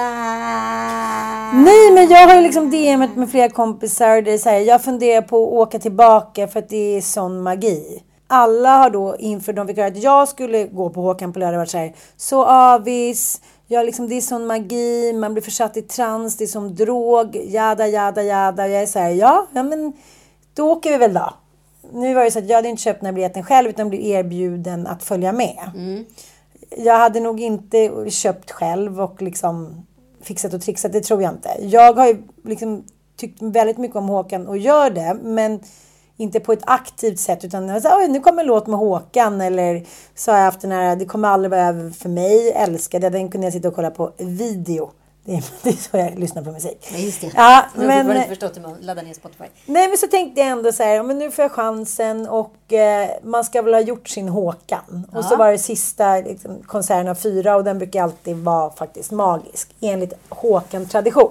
S2: Nej, men jag har ju liksom DMet med flera kompisar. Det är så här, jag funderar på att åka tillbaka för att det är sån magi. Alla har då inför de fick höra att jag skulle gå på Håkan på lördag varit så här, så avis. Jag liksom, det är sån magi, man blir försatt i trans, det är som drog, jada, jada, jada. Och jag är så här, ja, ja men då åker vi väl då. Nu var det så att jag hade inte köpt den här biljetten själv utan blev erbjuden att följa med. Jag hade nog inte köpt själv och liksom fixat och trixat, det tror jag inte. Jag har ju liksom tyckt väldigt mycket om Håkan och gör det, men inte på ett aktivt sätt utan jag sa, Oj, nu kommer en låt med Håkan eller så har jag haft den här, det kommer aldrig vara över för mig, älskade den kunde jag sitta och kolla på video. Det är, det är så jag lyssnar på musik.
S3: Ja, just det.
S2: Ja,
S3: jag har
S2: men,
S3: fortfarande inte förstått hur man laddar ner Spotify.
S2: Nej men så tänkte jag ändå så här, ja, men nu får jag chansen och eh, man ska väl ha gjort sin Håkan. Och så var det sista liksom, konserten av fyra och den brukar alltid vara faktiskt magisk enligt Håkan-tradition.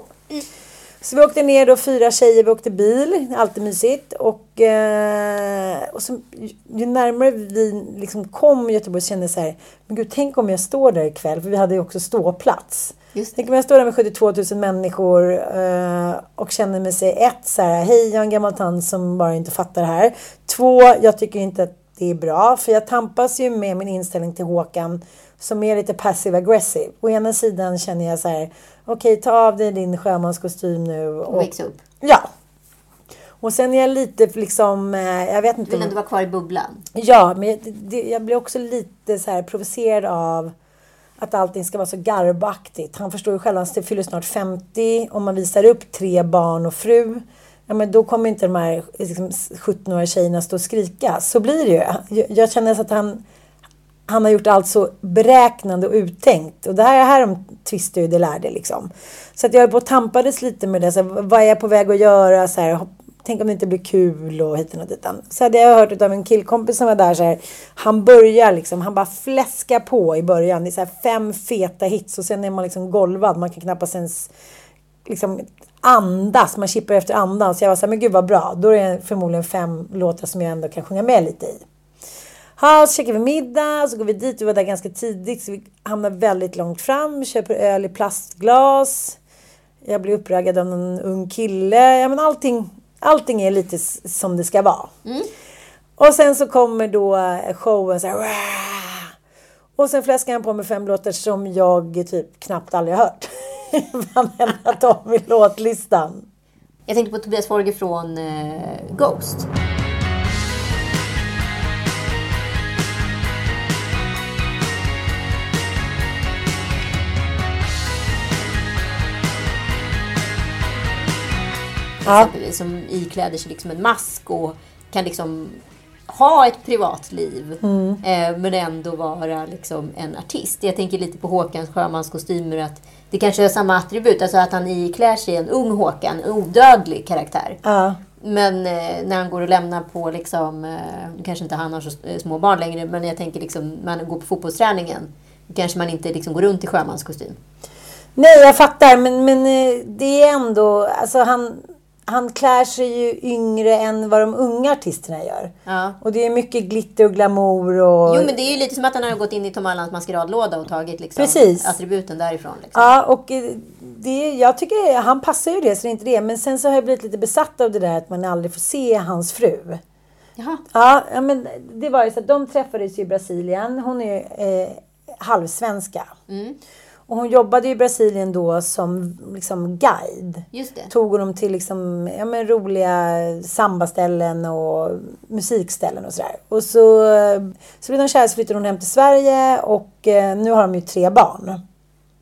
S2: Så vi åkte ner då, fyra tjejer, vi åkte bil, alltid mysigt. Och, eh, och så, ju- närmare vi liksom kom Göteborg så kände jag så här, men gud tänk om jag står där ikväll, för vi hade ju också ståplats.
S3: Just det.
S2: Tänk om jag står där med 72 000 människor eh, och känner mig sig ett så här, hej jag är en gammal tant som bara inte fattar det här. Två, jag tycker inte att det är bra för jag tampas ju med min inställning till Håkan som är lite passive aggressive. Å ena sidan känner jag så här, okej ta av dig din sjömanskostym nu.
S3: Och växa upp.
S2: Ja. Och sen är jag lite liksom, eh, jag vet
S3: Du
S2: inte.
S3: vill
S2: om-
S3: ändå vara kvar i bubblan.
S2: Ja, men jag, det, jag blir också lite så här provocerad av att allting ska vara så garbaktigt. Han förstår ju själv, han fyller snart 50. Om man visar upp tre barn och fru, ja, men då kommer inte de här liksom, 17-åriga tjejerna stå och skrika. Så blir det ju. Jag, jag känner så att han, han har gjort allt så beräknande och uttänkt. Och det här, här de tvistar ju det lärde liksom. Så att jag höll på och tampades lite med det. Så här, vad är jag på väg att göra? Så här, tänk om det inte blir kul och hit och dit. Så hade jag hört av en killkompis som var där så här. Han börjar liksom, han bara fläskar på i början. Det är så här fem feta hits och sen är man liksom golvad. Man kan knappast ens liksom andas. Man kippar efter andan. Så jag var så här, men gud vad bra. Då är det förmodligen fem låtar som jag ändå kan sjunga med lite i. Ja, så käkar vi middag, så går vi dit. Vi var där ganska tidigt, så vi hamnar väldigt långt fram. Köper öl i plastglas. Jag blir uppraggad av en ung kille. Ja, men allting, allting är lite som det ska vara. Och sen så kommer då eh, showen så här. "Wah!" Och sen fläskar han på med fem låtar som jag typ knappt aldrig har hört. Varenda dem i låtlistan.
S3: Jag tänkte på Tobias Forge från eh, Ghost.
S2: Ja.
S3: Exempelvis, som ikläder sig liksom en mask och kan liksom ha ett privatliv eh, men ändå vara liksom en artist. Jag tänker lite på Håkans Sjömans kostymer att det kanske är samma attribut, alltså att han iklär sig en ung Håkan, en odödlig karaktär.
S2: Ja.
S3: Men eh, när han går och lämnar på, liksom, eh, kanske inte han har så eh, små barn längre, men jag tänker liksom, man går på fotbollsträningen, då kanske man inte liksom går runt i sjömanskostym.
S2: Nej, jag fattar. Men, men eh, det är ändå... Alltså han, han klär sig ju yngre än vad de unga artisterna gör.
S3: Ja.
S2: Och det är mycket glitter och glamour och...
S3: Jo, men det är ju lite som att han har gått in i Tom Allans maskeradlåda och tagit liksom,
S2: Precis.
S3: attributen därifrån. Liksom.
S2: Ja, och eh, det, jag tycker han passar ju det, så det är inte det. Men sen så har jag blivit lite besatt av det där att man aldrig får se hans fru.
S3: Jaha.
S2: Ja, men det var ju så att de träffades i Brasilien. Hon är ju eh, halvsvenska. Och hon jobbade i Brasilien då som liksom guide.
S3: Just det.
S2: Tog honom till liksom, ja, men roliga sambaställen och musikställen och sådär. Och så, eh, så blev de kära så flyttade hon hem till Sverige och eh, nu har de ju tre barn.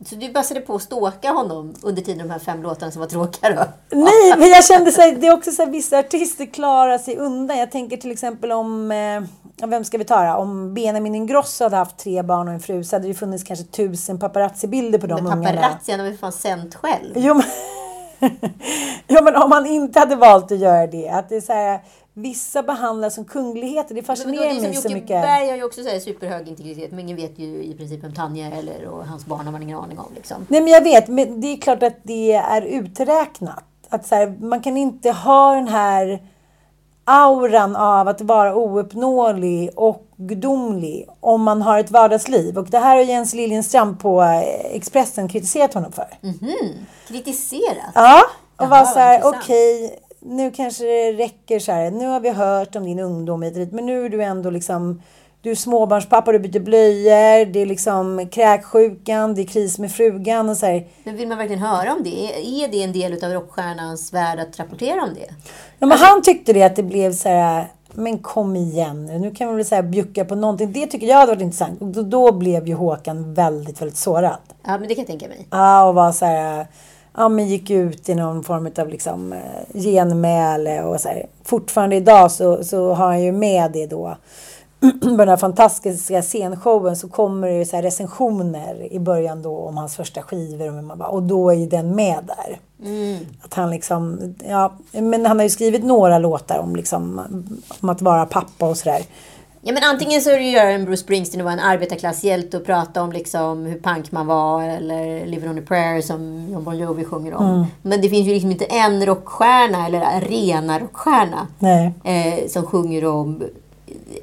S3: Så du passade på att ståka honom under tiden de här fem låtarna som var tråkiga då?
S2: Nej, men jag kände så här, det är också så här, vissa artister klarar sig undan. Jag tänker till exempel om, eh, vem ska vi ta då? Om Benjamin Ingrosso hade haft tre barn och en fru så hade det funnits kanske tusen paparazzi-bilder på de
S3: Men
S2: ungarna.
S3: paparazzi, han har väl fan sänt själv?
S2: Jo men, jo men om han inte hade valt att göra det. Att det är så här, vissa behandlas som kungligheter. Det fascinerar mig så
S3: Jocke
S2: mycket.
S3: Berg har ju också så superhög integritet. Men ingen vet ju i princip vem Tanja eller och hans barn har man ingen aning om. Liksom.
S2: Nej men jag vet, men det är klart att det är uträknat. Att så här, man kan inte ha den här auran av att vara ouppnåelig och gudomlig om man har ett vardagsliv. Och det här har Jens Liljenstrand på Expressen kritiserat honom för.
S3: Kritiserat.
S2: Ja, och
S3: Jaha,
S2: var så här, okej, nu kanske det räcker så här. Nu har vi hört om din ungdom hit men nu är du ändå liksom du är småbarnspappa, du byter blöjor, det är liksom kräksjukan, det är kris med frugan och så här.
S3: Men vill man verkligen höra om det? Är- det en del av rockstjärnans värld att rapportera om det?
S2: Ja, men han tyckte det att det blev så här, men kom igen nu, kan vi väl här bjucka på någonting. Det tycker jag hade varit intressant. Och då, då blev ju Håkan väldigt, väldigt sårad.
S3: Ja, men det kan jag tänka mig.
S2: Ja, och var så här, ja men gick ut i någon form av liksom eh, genmäle och så här. Fortfarande idag så, så har han ju med det då. på den här fantastiska scenshowen så kommer det ju så recensioner i början då om hans första skivor och, och då är ju den med där. Att han liksom, ja, men han har ju skrivit några låtar om liksom om att vara pappa och sådär.
S3: Ja, men antingen så är det ju göra en Bruce Springsteen och vara en arbetarklasshjälte och prata om liksom hur punk man var eller Living on a prayer som John Bon Jovi sjunger om. Men det finns ju liksom inte en rockstjärna eller arena rockstjärna eh, som sjunger om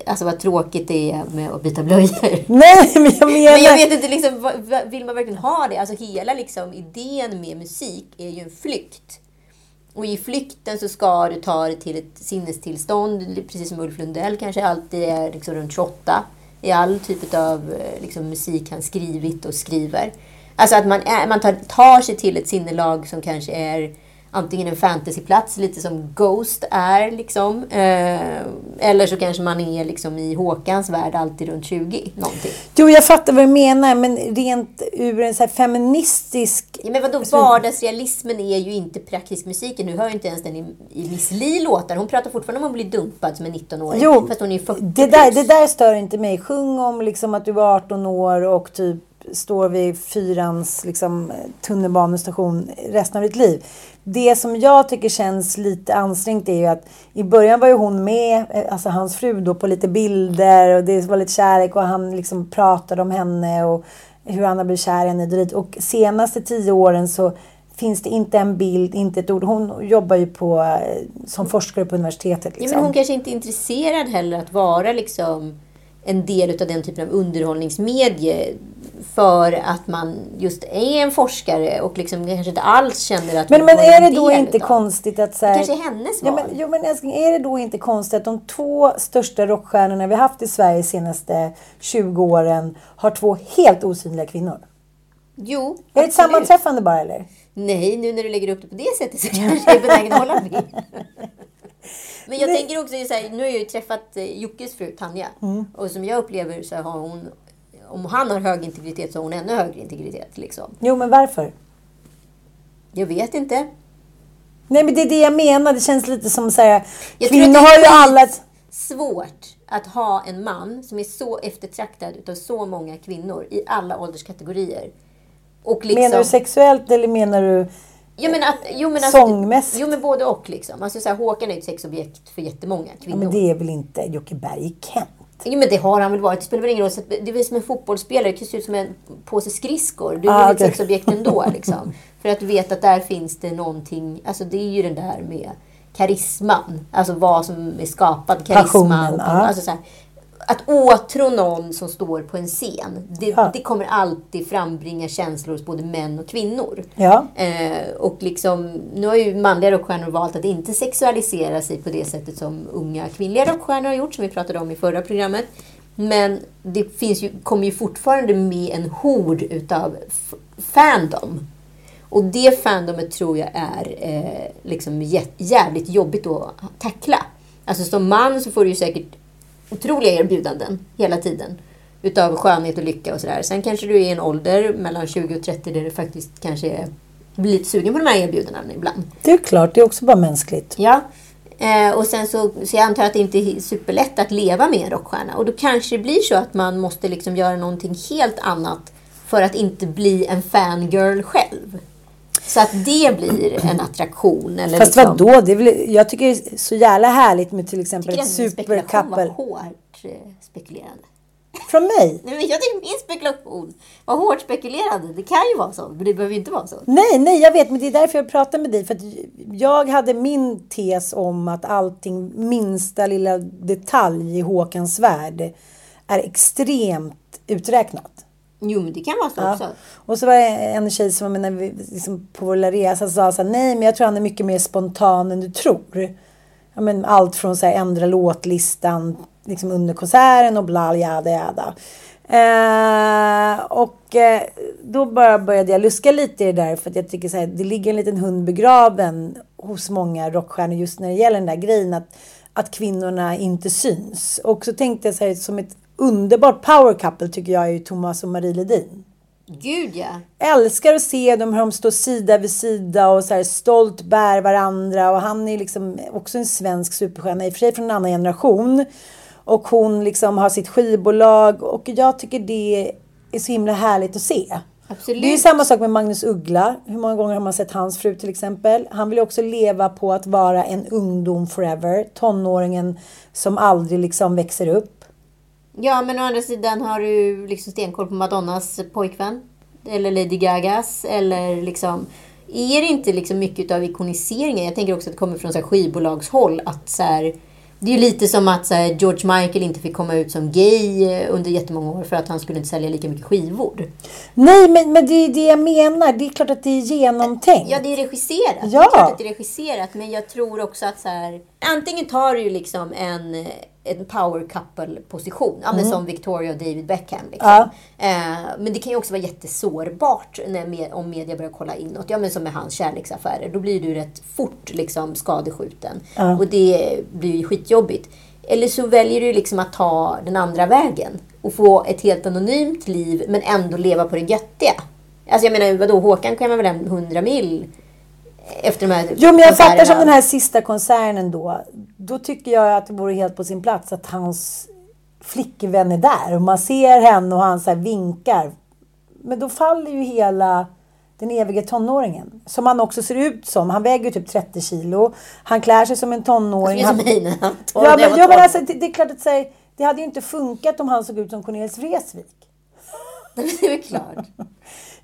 S3: alltså vad tråkigt det är med att byta blöjor.
S2: Nej, men jag menar...
S3: Men jag vet inte, liksom, vill man verkligen ha det? Alltså hela liksom, idén med musik är ju en flykt. Och i flykten så ska du ta dig till ett sinnestillstånd, precis som Ulf Lundell kanske alltid är liksom runt 28 i all typ av eh, liksom, musik han skrivit och skriver. Alltså att man, är, man tar, tar sig till ett sinnelag som kanske är antingen en fantasyplats, lite som Ghost är. Liksom. Eh, eller så kanske man är liksom i Håkans värld alltid runt 20. Någonting.
S2: Jo, jag fattar vad du menar, men rent ur en så feministisk...
S3: Ja, men vadå, vardagsrealismen är ju inte praktisk musik. Nu hör ju inte ens den i, i Miss Li låtar. Hon pratar fortfarande om att bli dumpad som en 19-åring.
S2: Jo,
S3: fast hon är ju 40
S2: det där, det där stör inte mig. Sjung om liksom att du var 18 år och typ står vid fyrans liksom, tunnelbanestation resten av ditt liv. Det som jag tycker känns lite ansträngt är ju att i början var ju hon med, eh, alltså hans fru då, på lite bilder och det var lite kärlek och han liksom pratade om henne och hur han har blivit kär i henne. dit. Och senaste tio åren så finns det inte en bild, inte ett ord. Hon jobbar ju på, eh, som forskare på universitetet.
S3: Ja,
S2: Liksom.
S3: men hon kanske inte är intresserad heller att vara liksom en del av den typen av underhållningsmedie för att man just är en forskare och liksom kanske inte alls känner att
S2: Men, men är det då inte
S3: utav-
S2: konstigt att... Så här,
S3: Det kanske är hennes
S2: ja,
S3: val.
S2: men, jo, men älskling, är det då inte konstigt att de två största rockstjärnorna vi haft i Sverige de senaste 20 åren har två helt osynliga kvinnor?
S3: Jo,
S2: Är det ett
S3: absolut.
S2: sammanträffande bara eller?
S3: Nej, nu när du lägger upp det på det sättet så kanske jag är benägen att hålla med. Men jag tänker också så här, nu har jag ju träffat eh, Jockes fru Tanja.
S2: Mm.
S3: Och som jag upplever så har hon, om han har hög integritet så har hon ännu högre integritet. Liksom.
S2: Jo, men varför?
S3: Jag vet inte.
S2: Nej, men det är det jag menar. Det känns lite som så här,
S3: Jag
S2: kvinnor
S3: att det är
S2: har ju alla...
S3: svårt att ha en man som är så eftertraktad utav så många kvinnor i alla ålderskategorier. Och liksom,
S2: Menar du sexuellt eller menar du...
S3: Jo men, att, jo, men alltså,
S2: Sångmässigt?
S3: Jo men både och liksom. Alltså, så här, Håkan är ett sexobjekt för jättemånga
S2: Ja,
S3: kvinnor.
S2: men det är väl inte Jocke Berg Kent?
S3: Jo men det har han väl varit. Det spelar väl ingen roll. Det är väl som en fotbollsspelare. Det kan se ut som en påse skridskor. Du är
S2: Ah,
S3: ett
S2: okej.
S3: sexobjekt ändå. Liksom. För att du vet att där finns det någonting. Alltså det är ju den där med karisman. Alltså vad som är skapad karisma.
S2: Passionen,
S3: och, alltså så här, att åtrå någon som står på en scen. Det,
S2: Ja.
S3: det kommer alltid frambringa känslor hos både män och kvinnor.
S2: Ja.
S3: Eh, och liksom, nu har ju manliga rockstjärnor valt att inte sexualisera sig på det sättet som unga kvinnliga rockstjärnor har gjort, som vi pratade om i förra programmet. Men det finns ju, kommer ju fortfarande med en hord utav fandom. Och det fandomet tror jag är eh, liksom jä- jävligt jobbigt att tackla. Alltså som man så får du ju säkert otroliga erbjudanden hela tiden. Utav skönhet och lycka och sådär. Sen kanske du är i en ålder mellan 20 och 30 där du faktiskt kanske är, blir lite sugen på de här erbjudandena ibland.
S2: Det är klart, det är också bara mänskligt.
S3: Ja. Eh, och sen så, så jag antar att det inte är superlätt att leva med en rockstjärna. Och då kanske det blir så att man måste liksom göra någonting helt annat för att inte bli en fangirl själv. Så att det blir en attraktion. Eller
S2: Fast
S3: liksom,
S2: vadå? Det är väl, jag tycker det är så jävla härligt med till exempel
S3: Tycker
S2: ett
S3: den spekulation var
S2: supercouple.
S3: hårt eh, spekulerande.
S2: Från mig?
S3: Nej, men jag tycker min spekulation var hårt spekulerande. Det kan ju vara så, men det behöver ju inte vara så.
S2: Nej, nej, jag vet, men det är därför jag pratar med dig. För att jag hade min tes om att allting, minsta lilla detalj i Håkans värld är extremt uträknat.
S3: Jo, men det kan vara så
S2: Ja.
S3: också.
S2: Och så var det en tjej som när vi, liksom, på vår resa sa så här, nej men jag tror han är mycket mer spontan än du tror. Ja, men allt från så här, ändra låtlistan liksom, under konserten och bla jada jada. Eh, och eh, då bara började jag luska lite i det där för att jag tycker så här, det ligger en liten hund begraven hos många rockstjärnor just när det gäller den där grejen att, att kvinnorna inte syns. Och så tänkte jag så här, som ett underbart power couple tycker jag är ju Thomas och Marie Ledin
S3: Gud ja.
S2: älskar att se dem hur de står sida vid sida och så här stolt bär varandra. Och han är liksom också en svensk superstjärna, i och för sig från en annan generation. Och hon liksom har sitt skivbolag och jag tycker det är så himla härligt att se.
S3: Absolut.
S2: Det är samma sak med Magnus Uggla. Hur många gånger har man sett hans fru till exempel? Han vill också leva på att vara en ungdom forever. Tonåringen som aldrig liksom växer upp.
S3: Ja, men å andra sidan har du liksom stenkoll på Madonnas pojkvän. Eller Lady Gagas. Eller liksom... Är det inte liksom mycket av ikoniseringen? Jag tänker också att det kommer från så här skivbolagshåll. Att så här, det är lite som att här, George Michael inte fick komma ut som gay eh, under jättemånga år för att han skulle inte sälja lika mycket skivor.
S2: Nej, men, men det är det jag menar. Det är klart att det är genomtänkt.
S3: Ja, det är regisserat. Det
S2: Ja.
S3: är klart att det är regisserat. Men jag tror också att så här, antingen tar du ju liksom en, en power couple position. Ja, men som Victoria och David Beckham. Liksom.
S2: Ja.
S3: Eh, men det kan ju också vara jättesårbart när, med, om media börjar kolla inåt. Ja, men som med hans kärleksaffärer. Då blir du rätt fort liksom, skadeskjuten. Och det blir ju skitjobbigt. Eller så väljer du liksom att ta den andra vägen och få ett helt anonymt liv men ändå leva på det göttiga. Alltså jag menar, vadå, Håkan kan väl hem 100 mil efter de här
S2: Jo, men jag fattar som den här sista konserten då. Då tycker jag att det vore helt på sin plats att hans flickvän är där. Och man ser henne och han så här vinkar. Men då faller ju hela den eviga tonåringen. Som han också ser ut som. Han väger ju typ 30 kilo. Han klär sig som en tonåring.
S3: Som
S2: Han-
S3: mig när han
S2: Ja,
S3: jag
S2: men, ja, men
S3: 12.
S2: alltså, det, det är klart att säga, det hade ju inte funkat om han såg ut som Cornelis Vreeswijk.
S3: Det är väl klart.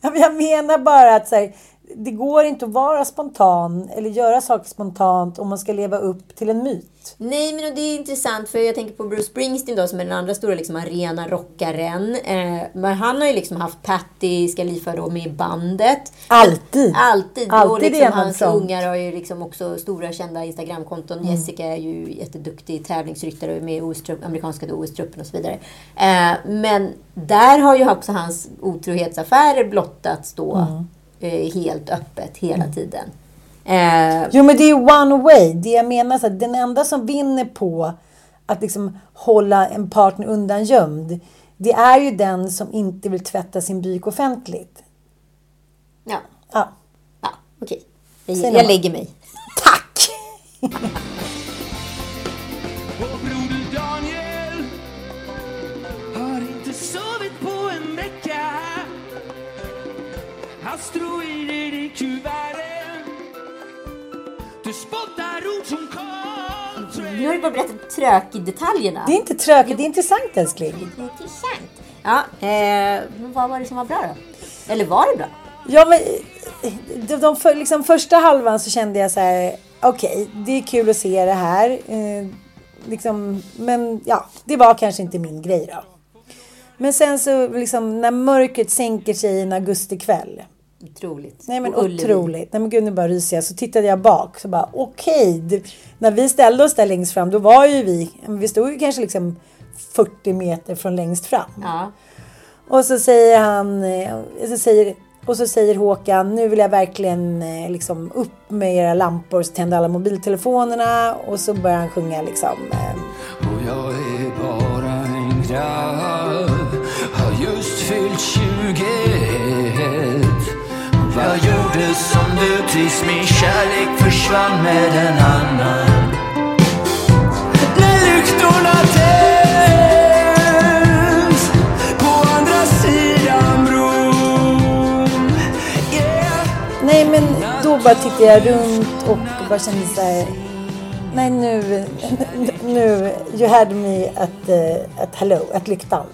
S2: Ja, men Jag menar bara att så här, det går inte att vara spontan eller göra saker spontant om man ska leva upp till en myt.
S3: Nej, men det är intressant för jag tänker på Bruce Springsteen då som är den andra stora liksom, arena-rockaren. Eh, men han har ju liksom haft Patti Scalifa då med i bandet.
S2: Alltid.
S3: Alltid. och
S2: Alltid
S3: liksom
S2: enad
S3: hans ungar har ju liksom också stora kända Instagramkonton.
S2: Mm.
S3: Jessica är ju jätteduktig tävlingsryttare och med OS-trupp, amerikanska OS-truppen och så vidare. Eh, men där har ju också hans otrohetsaffärer blottats då
S2: Mm.
S3: Eh, helt öppet hela tiden. Eh,
S2: Jo men det är one way. Det jag menar så att den enda som vinner på att liksom hålla en partner undangömd. Det är ju den som inte vill tvätta sin byk offentligt.
S3: ja,
S2: Ja.
S3: ja okej. Jag, jag lägger mig.
S2: Tack!
S1: Asteroider i kuverten Du spottar ord som Carl
S3: Nu har du bara berättat trök-detaljerna.
S2: Det är inte tråkigt, det är intressant älskling.
S3: Det är intressant. Ja, eh, men vad var det som var bra då? Eller var det bra?
S2: Ja, men de, de, för, liksom, första halvan så kände jag så här, okej, det är kul att se det här. Eh, liksom, men ja, det var kanske inte min grej då. Men sen så liksom när mörkret sänker sig en augustikväll.
S3: Otroligt.
S2: Nej men
S3: Och Ullevi.
S2: otroligt. Nej men gud nu bara ryser jag. Så tittade jag bak. Så bara okej. det- När vi ställde oss där längst fram. Då var ju vi. Vi stod ju kanske liksom 40 meter från längst fram.
S3: Ja.
S2: Och så säger han, eh, så säger, och så säger Håkan, nu vill jag verkligen eh, liksom upp med era lampor, så tänder alla mobiltelefonerna och så börjar han sjunga liksom. eh,
S1: Och jag är bara en grabb Har just fyllt 21 jag gjorde som du tills min kärlek försvann med en annan När lyktorna tänds På andra sidan bron Yeah
S2: Nej men då bara tittade jag runt och bara kände så här. Nej nu, nu, you had me at, uh, at hello, att lyktan.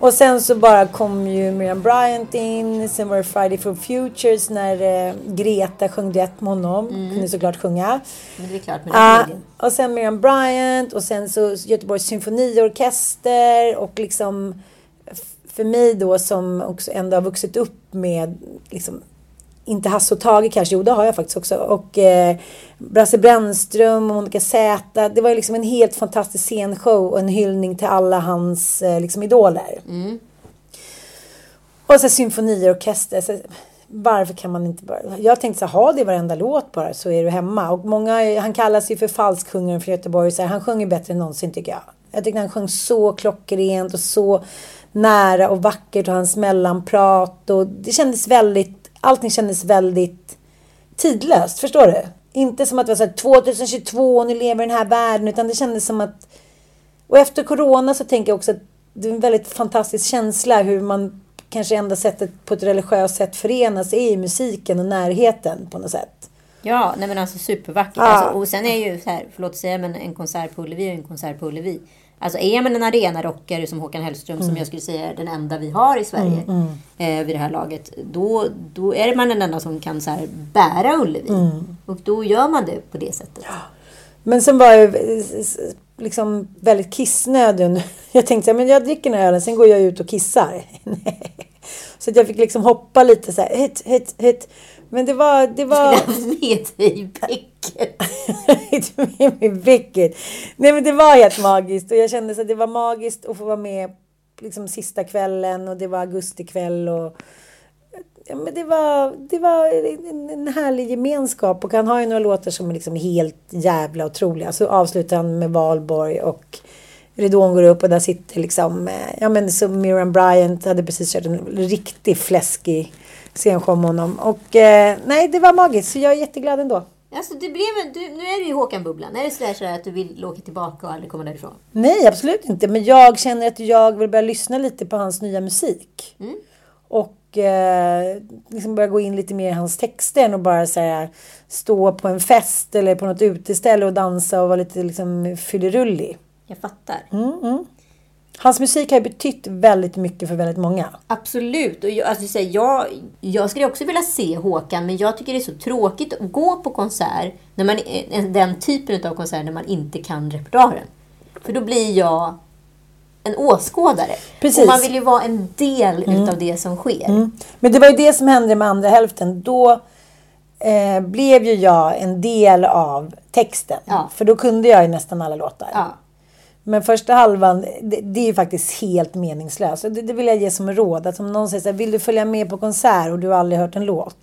S2: Och sen så bara kom ju Miriam Bryant in. Sen var det Friday for Futures när eh, Greta sjöng duett med honom. Kunde såklart sjunga.
S3: Men det är klart glädjen.
S2: och sen Miriam Bryant och sen så Göteborgs symfoniorkester och liksom för mig då som också ändå har vuxit upp med liksom inte Hasse och Tage kanske, jo det har jag faktiskt också. Och eh, Brasse Brännström och Monica Z. Det var ju liksom en helt fantastisk scenshow och en hyllning till alla hans eh, liksom idoler. Och så symfoniorkester. Så varför kan man inte bara... Jag tänkte så här, ha det i varenda låt bara så är du hemma. Och många, han kallas ju för falsksjungaren från Göteborg. Så här, han sjunger bättre än någonsin tycker jag. Jag tyckte han sjöng så klockrent och så nära och vackert och hans mellanprat. Och det kändes väldigt, allting kändes väldigt tidlöst. Förstår du? Inte som att det var så här 2022 och nu lever i den här världen. Utan det kändes som att och efter corona så tänker jag också att det är en väldigt fantastisk känsla hur man kanske enda sättet på ett religiöst sätt förenas är i musiken och närheten på något sätt.
S3: Ja, nej men alltså supervackert.
S2: Ja.
S3: Alltså, och sen är ju så här, förlåt att säga, men en konsert på Ullevi är en konsert på Ullevi. Alltså är man en arenarockare som Håkan Hellström,
S2: Mm.
S3: som jag skulle säga är den enda vi har i Sverige eh, vid det här laget. Då, då är man den enda som kan så här, bära Ullevi.
S2: Mm.
S3: Och då gör man det på det sättet.
S2: Men sen var jag liksom väldigt kissnödig. Jag tänkte att jag dricker den här ölen, sen går jag ut och kissar. så att jag fick liksom hoppa lite så här, hit, hit, hit. Men det var... Det var...
S3: Du skulle ha med dig vilket.
S2: Hit. Nej men det var helt magiskt och jag kände så att det var magiskt att få vara med liksom sista kvällen och det var augustikväll och ja, men det var, det var en, en härlig gemenskap och han har ju några låtar som är liksom helt jävla otroliga. Så avslutar han med Valborg och ridån går upp och där sitter liksom, eh, ja men som Miriam Bryant hade precis kört en riktigt fläskig scenshow med honom. Och eh, nej, det var magiskt så jag är jätteglad ändå.
S3: Alltså, det blev, du, nu är du i Håkan-bubblan. Är det sådär, sådär att du vill åka tillbaka och aldrig komma därifrån?
S2: Nej, absolut inte. Men jag känner att jag vill börja lyssna lite på hans nya musik. Och eh, liksom börja gå in lite mer i hans texter än att bara så här, stå på en fest eller på något uteställe och dansa och vara lite liksom fyllerullig.
S3: Jag fattar.
S2: Hans musik har ju betytt väldigt mycket för väldigt många.
S3: Absolut. Och jag, alltså, jag, jag skulle också vilja se Håkan, men jag tycker det är så tråkigt att gå på konsert, när man, eh, den typen av konsert när man inte kan repertoaren. För då blir jag en åskådare.
S2: Precis.
S3: Och man vill ju vara en del utav det som sker.
S2: Men det var ju det som hände med andra hälften. Då eh, blev ju jag en del av texten.
S3: Ja.
S2: För då kunde jag ju nästan alla låtar.
S3: Ja.
S2: Men första halvan, det, det är faktiskt helt meningslöst. Det, det vill jag ge som råd. Att om någon säger så här, vill du följa med på konsert och du har aldrig hört en låt?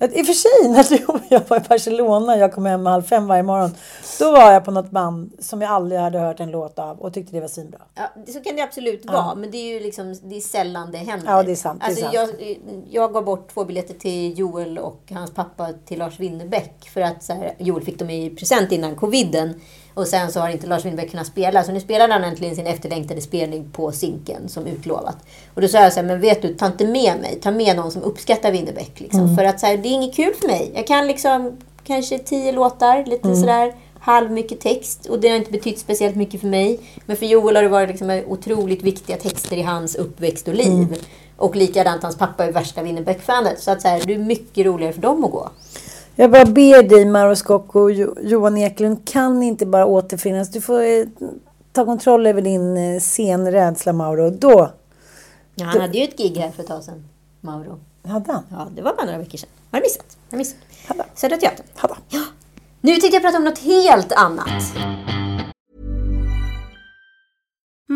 S2: Att I och för sig, när du och jag var i Barcelona och jag kom hem halv fem varje morgon. Då var jag på något band som jag aldrig hade hört en låt av och tyckte det var svinbra.
S3: Ja, så kan det absolut vara, men det är ju liksom, det är sällan det händer.
S2: Ja, det är sant, det är
S3: Alltså,
S2: sant.
S3: Jag, jag gav bort två biljetter till Joel och hans pappa till Lars Winnerbäck. För att så här, Joel fick dem i present innan coviden. Och sen så har inte Lars Winnerbäck kunnat spela. Så nu spelar han äntligen sin efterlängtade spelning på Zinken som utlovat. Och då sa jag så här, men vet du, ta inte med mig. Ta med någon som uppskattar Winnerbäck. Liksom.
S2: Mm.
S3: För att så här, det är inget kul för mig. Jag kan liksom kanske tio låtar, lite
S2: Mm.
S3: sådär halv mycket text. Och det har inte betytt speciellt mycket för mig. Men för Joel har det varit liksom otroligt viktiga texter i hans uppväxt och liv.
S2: Mm.
S3: Och likadant, hans pappa är värsta Winnerbäck-fanet. Så att så här, det är mycket roligare för dem att gå.
S2: Jag bara ber dig, Mauro Scocco och Jo- Johan Eklund, kan inte bara återfinnas. Du får eh, ta kontroll över din eh, scenrädsla, Mauro. Då
S3: Ja, han hade ju ett gig här för ett tag sedan, Mauro.
S2: hade han.
S3: Ja, det var bara några veckor sedan. Har du missat? Har du missat?
S2: Hade.
S3: Södra Teatern.
S2: Hade.
S3: Ja. Nu tänkte jag prata om något helt annat.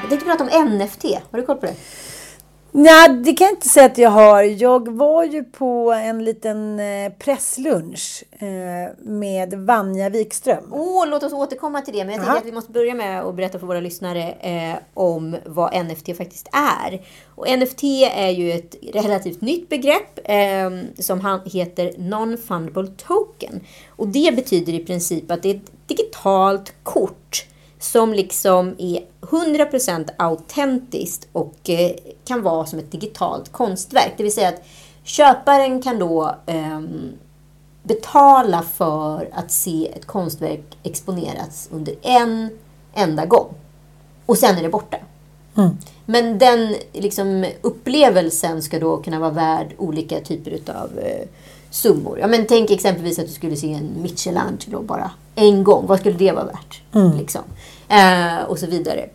S3: Jag tänkte prata om NFT. Har du koll på det?
S2: Nej, det kan jag inte säga att jag har. Jag var ju på en liten eh, presslunch eh, med Vanja Wikström.
S3: Åh, låt oss återkomma till det. Men jag tänker att vi måste börja med att berätta för våra lyssnare eh, om vad NFT faktiskt är. Och NFT är ju ett relativt nytt begrepp som heter Non-Fundable Token. Och det betyder i princip att det är ett digitalt kort som liksom är 100% autentiskt och eh, kan vara som ett digitalt konstverk. Det vill säga att köparen kan då ehm, betala för att se ett konstverk exponeras under en enda gång. Och sen är det borta. Men den liksom, upplevelsen ska då kunna vara värd olika typer av eh, summor. Ja, men tänk exempelvis att du skulle se en Michelangelo bara en gång. Vad skulle det vara värt? Liksom. Eh, och så vidare.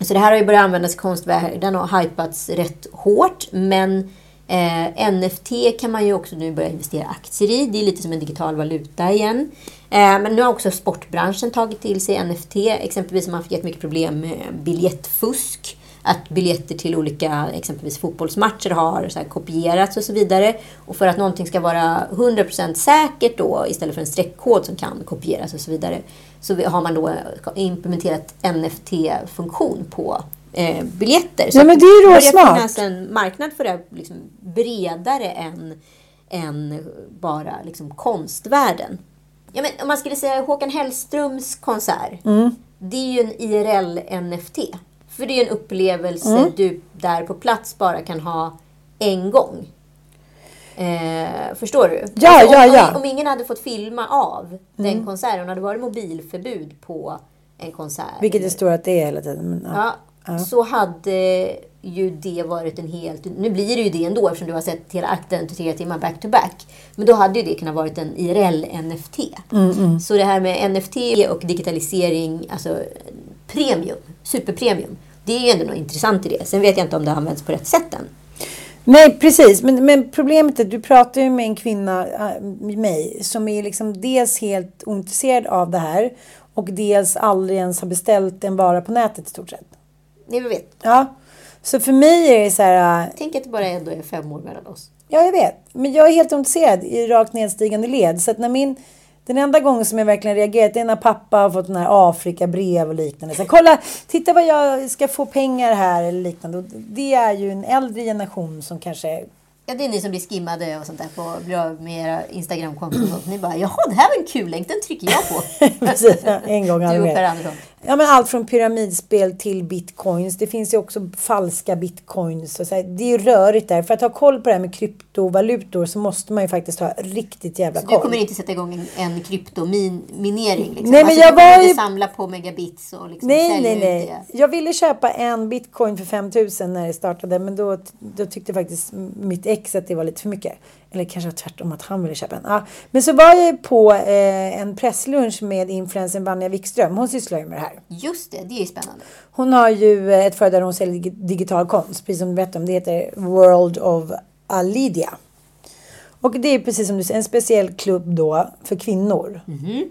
S3: Så det här har ju börjat användas i konstvärlden och hypats rätt hårt. Men eh, NFT kan man ju också nu börja investera aktier i. Det är lite som en digital valuta igen. Eh, men nu har också sportbranschen tagit till sig NFT. Exempelvis har man fått mycket problem med biljettfusk att biljetter till olika exempelvis fotbollsmatcher har så här, kopierats och så vidare. Och för att någonting ska vara 100% säkert då istället för en streckkod som kan kopieras och så vidare så har man då implementerat NFT-funktion på eh, biljetter. Så
S2: Ja, men det är ju
S3: det
S2: råsmart.
S3: börjar finnas en marknad för det liksom bredare än, än bara liksom konstvärlden. Ja, men om man skulle säga Håkan Hellströms konsert.
S2: Mm.
S3: Det är ju en IRL-NFT. För det är en upplevelse
S2: Mm.
S3: du där på plats bara kan ha en gång. Eh, förstår du?
S2: Ja,
S3: om,
S2: ja, ja.
S3: Om, om ingen hade fått filma av den
S2: Mm.
S3: konserten, om det hade varit mobilförbud på en konsert.
S2: Vilket det står att det är hela tiden. Men, ja.
S3: Ja, så hade ju det varit en helt... Nu blir det ju det ändå eftersom du har sett hela akten tre timmar back to back. Men då hade ju det kunnat varit en IRL-NFT.
S2: Mm, mm.
S3: Så det här med NFT och digitalisering, alltså premium, superpremium. Det är ju ändå något intressant i det. Sen vet jag inte om det används på rätt sätt än.
S2: Nej, precis. Men, men problemet är du pratar ju med en kvinna, äh, med mig, som är liksom dels helt ointresserad av det här och dels aldrig ens har beställt en vara på nätet i stort sett.
S3: Ni vet.
S2: Ja. Så för mig är det så här... äh,
S3: Tänk att det bara ändå är fem år mellan oss.
S2: Ja, jag vet. Men jag är helt ointresserad i rakt nedstigande led. Så att när min... Den enda gången som jag verkligen reagerat är när pappa har fått den här Afrika-brev och liknande. Så kolla, titta vad jag ska få pengar här eller liknande. Och det är ju en äldre generation som kanske...
S3: Ja, det är ni som blir skimmade och sånt där på, blir av med era Instagramkonton och sånt. Ni bara, jaha, det här var en kul länk, den trycker jag på.
S2: Precis, en gång
S3: Du
S2: aldrig
S3: och
S2: mer.
S3: Per Andersson.
S2: Ja, men allt från pyramidspel till bitcoins. Det finns ju också falska bitcoins. Och så här, det är ju rörigt där. För att ha koll på det här med kryptovalutor så måste man ju faktiskt ha riktigt jävla
S3: Så
S2: koll.
S3: du kommer inte sätta igång en, en kryptominering? Liksom.
S2: Nej, men
S3: alltså,
S2: jag var ju-
S3: samla på megabits och liksom
S2: Nej, nej, nej.
S3: det?
S2: Jag ville köpa en bitcoin för 5000 när det startade. Men då, då tyckte faktiskt mitt ex att det var lite för mycket. Eller kanske tvärtom att han ville köpa en. Ja. Men så var jag på eh, en presslunch med influencern Vanja Wikström. Hon sysslar ju med det här.
S3: Just det, det är spännande.
S2: Hon har ju eh, ett företag där hon säljer dig- digital konst. Precis som du berättade om. Det heter World of Alidia. Och det är precis som du säger en speciell klubb då för kvinnor.
S3: Mhm.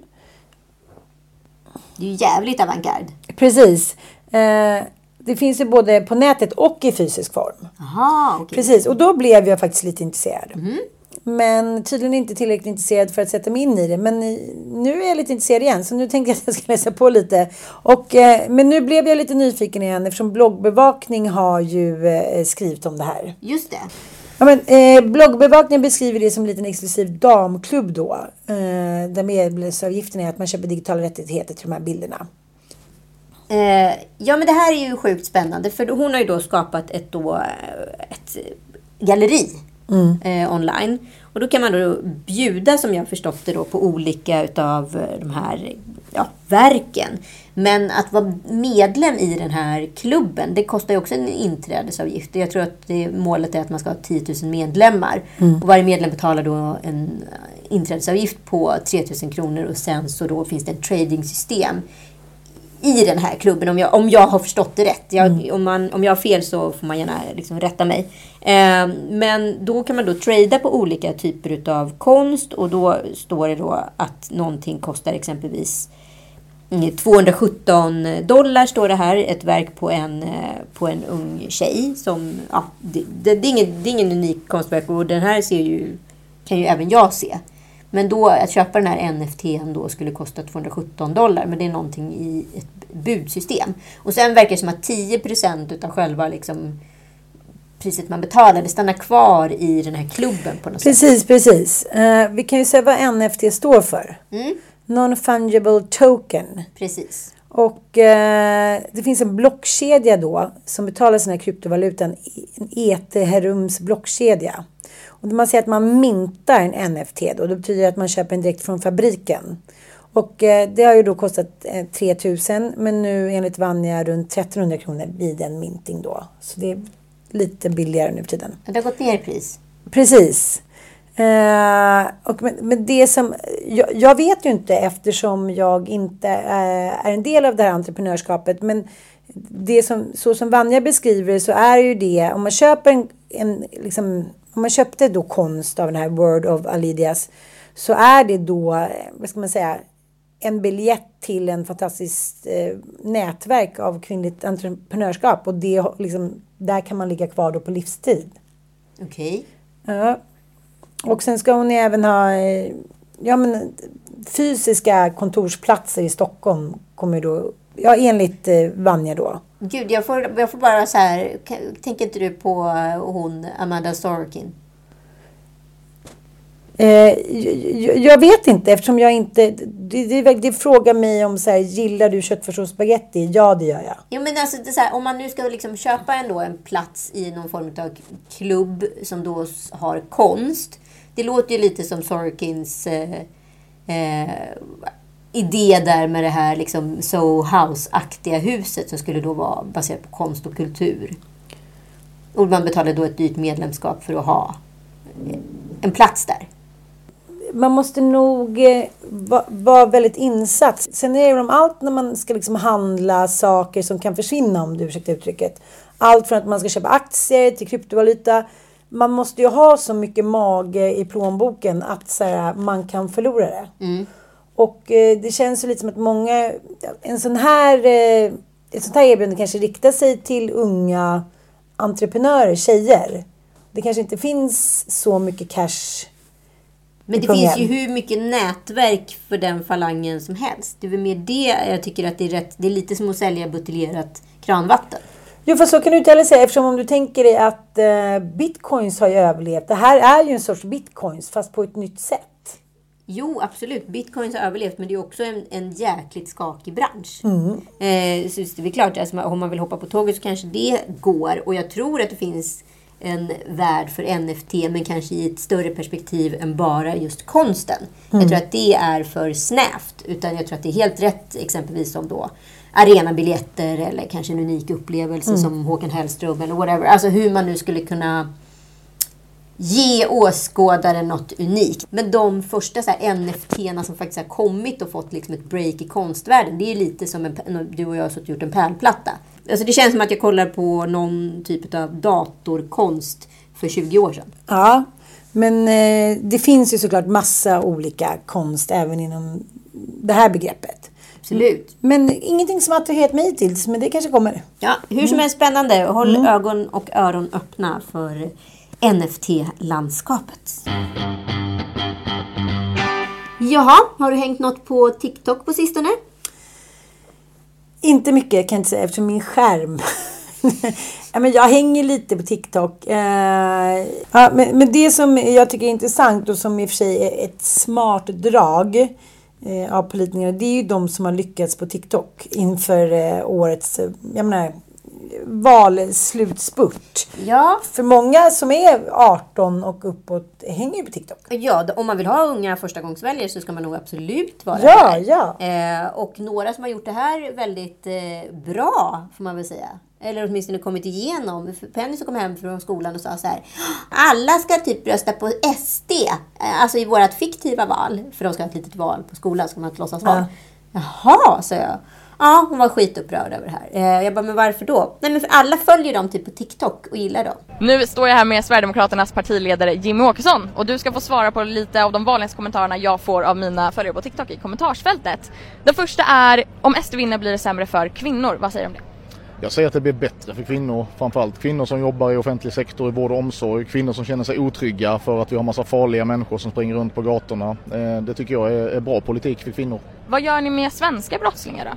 S3: Det är ju jävligt avantgarde.
S2: Precis. Eh, det finns ju både på nätet och i fysisk form.
S3: Jaha, okej.
S2: Precis, och då blev jag faktiskt lite intresserad.
S3: Mhm.
S2: Men tydligen inte tillräckligt intresserad för att sätta mig in i det. Men nu är jag lite intresserad igen, så nu tänkte jag att jag ska läsa på lite. Och, eh, men nu blev jag lite nyfiken igen eftersom bloggbevakning har ju eh, skrivit om det här.
S3: Just det.
S2: Ja, men, eh, bloggbevakningen beskriver det som en liten exklusiv damklubb då. Eh, där medlemsavgiften är att man köper digitala rättigheter till de här bilderna.
S3: Eh, ja, men det här är ju sjukt spännande. För hon har ju då skapat ett, då, eh, ett galleri
S2: Mm.
S3: eh, online. Och då kan man då bjuda, som jag förstått det, då, på olika utav eh, de här ja, verken. Men att vara medlem i den här klubben, det kostar ju också en inträdesavgift. Jag tror att det, målet är att man ska ha 10 000 medlemmar.
S2: Mm.
S3: Och varje medlem betalar då en eh, inträdesavgift på 3 000 kronor och sen så då finns det ett tradingsystem i den här klubben om jag, om jag har förstått det rätt. Jag, om, man, om jag har fel så får man gärna liksom rätta mig. Eh, men då kan man då trada på olika typer av konst och då står det då att någonting kostar exempelvis mm, 217 dollar står det här. Ett verk på en, eh, på en ung tjej. Som, ja, det, det, det, är ingen, det är ingen unik konstverk och den här ser ju, kan ju även jag se. Men då att köpa den här NFTn då skulle kosta 217 dollar. Men det är någonting i ett budsystem. Och sen verkar det som att 10% utav själva liksom, priset man betalar, det stannar kvar i den här klubben på något sätt.
S2: Precis, precis. Eh, vi kan ju säga vad NFT står för.
S3: Mm,
S2: Non-fungible token.
S3: precis.
S2: Och eh, det finns en blockkedja då som betalar sina kryptovalutan. En Ethereums blockkedja. Och man säger att man mintar en NFT då. Det betyder att man köper den direkt från fabriken. Och eh, det har ju då kostat eh, 3000 men nu enligt Vanja runt 1300 kronor vid en minting då. Så det är lite billigare nu för tiden.
S3: Det har gått ner i pris.
S2: Precis. Eh, och men, men det som, jag, jag vet ju inte eftersom jag inte eh, är en del av det här entreprenörskapet. Men det som, så som Vanja beskriver det så är ju det, om man köper en, en liksom, om man köpte då konst av den här Word of Alidias så är det då, vad ska man säga, en biljett till en fantastiskt eh, nätverk av kvinnligt entreprenörskap och det, liksom, där kan man ligga kvar då på livstid.
S3: Okej.
S2: Ja. Och sen ska hon även ha eh, ja, men, fysiska kontorsplatser i Stockholm. Kommer då, ja, enligt eh, Vanja då.
S3: Gud, jag får, jag får bara så här... Tänker inte du på eh, hon, Amanda Sorkin?
S2: Eh, jag, jag vet inte eftersom jag inte... Det, det, det frågar mig om så här, gillar du köttfärssås och spagetti? Ja, det gör jag.
S3: Jo, men alltså, här, om man nu ska liksom köpa ändå en plats i någon form av klubb som då har konst. Det låter ju lite som Sorkins eh, eh, idé där med det här liksom Soho House-aktiga huset som skulle då vara baserat på konst och kultur. Och man betalade då ett dyrt medlemskap för att ha eh, en plats där.
S2: Man måste nog eh, va- vara väldigt insatt. Sen är det om allt när man ska liksom handla saker som kan försvinna om du ursäktar uttrycket. Allt från att man ska köpa aktier till kryptovaluta. Man måste ju ha så mycket mage i plånboken att här, man kan förlora det. Och eh, det känns ju lite som att många, en sån här, eh, ett sånt här erbjudande kanske riktar sig till unga entreprenörer, tjejer. Det kanske inte finns så mycket cash
S3: Men det finns ju hur mycket nätverk för den falangen som helst. Det är väl mer det jag tycker att det är rätt. Det är lite som att sälja buteljerat kranvatten.
S2: Jo, fast så kan du inte heller säga eftersom om du tänker dig att eh, bitcoins har ju överlevt. Det här är ju en sorts bitcoins fast på ett nytt sätt.
S3: Jo, absolut. Bitcoins har överlevt, men det är också en, en jäkligt skakig bransch.
S2: Mm.
S3: Eh, så det är klart, alltså, om man vill hoppa på tåget så kanske det går. Och jag tror att det finns en värld för NFT, men kanske i ett större perspektiv än bara just konsten.
S2: Mm.
S3: Jag tror att det är för snävt. Utan jag tror att det är helt rätt, exempelvis som då arenabiljetter eller kanske en unik upplevelse
S2: Mm.
S3: som Håkan Hellström eller whatever. Alltså hur man nu skulle kunna ge åskådaren något unikt. Men de första så här NFT-erna som faktiskt har kommit och fått liksom ett break i konstvärlden, det är lite som en, du och jag har suttit och gjort en pärlplatta. Alltså det känns som att jag kollar på någon typ av datorkonst för 20 år sedan.
S2: Ja, men eh, det finns ju såklart massa olika konst även inom det här begreppet.
S3: Absolut.
S2: Men ingenting som attraherat mig hittills, men det kanske kommer.
S3: Ja, hur som helst spännande. Håll ögon och öron öppna för NFT-landskapet. Jaha, har du hängt något på TikTok på sistone?
S2: Inte mycket kan jag inte säga eftersom min skärm. ja, men jag hänger lite på TikTok. Eh, ja, men, men det som jag tycker är intressant och som i och för sig är ett smart drag eh, av politikerna. Det är ju de som har lyckats på TikTok inför eh, årets jag menar, valslutspurt.
S3: Ja.
S2: För många som är 18 och uppåt hänger ju på TikTok.
S3: Ja, om man vill ha unga förstagångsväljare så ska man nog absolut vara
S2: Ja,
S3: där.
S2: ja.
S3: Eh, och några som har gjort det här väldigt eh, bra, får man väl säga. Eller åtminstone kommit igenom. Penny som kom hem från skolan och sa så här. Alla ska typ rösta på SD. Eh, alltså i vårt fiktiva val. För de ska ha ett litet val på skolan, ska man ha ett låtsasval. Jaha, sa jag. Ja, hon var skitupprörd över det här. Eh, jag bara, men varför då? Nej, men för alla följer dem typ på TikTok och gillar dem.
S9: Nu står jag här med Sverigedemokraternas partiledare Jimmy Åkesson och du ska få svara på lite av de vanligaste kommentarerna jag får av mina följare på TikTok i kommentarsfältet. Den första är, om SD vinner blir det sämre för kvinnor. Vad säger du om det?
S10: Jag säger att det blir bättre för kvinnor, framförallt kvinnor som jobbar i offentlig sektor, i vård och omsorg, kvinnor som känner sig otrygga för att vi har massa farliga människor som springer runt på gatorna. Eh, Det tycker jag är är bra politik för kvinnor.
S9: Vad gör ni med svenska brottslingar då?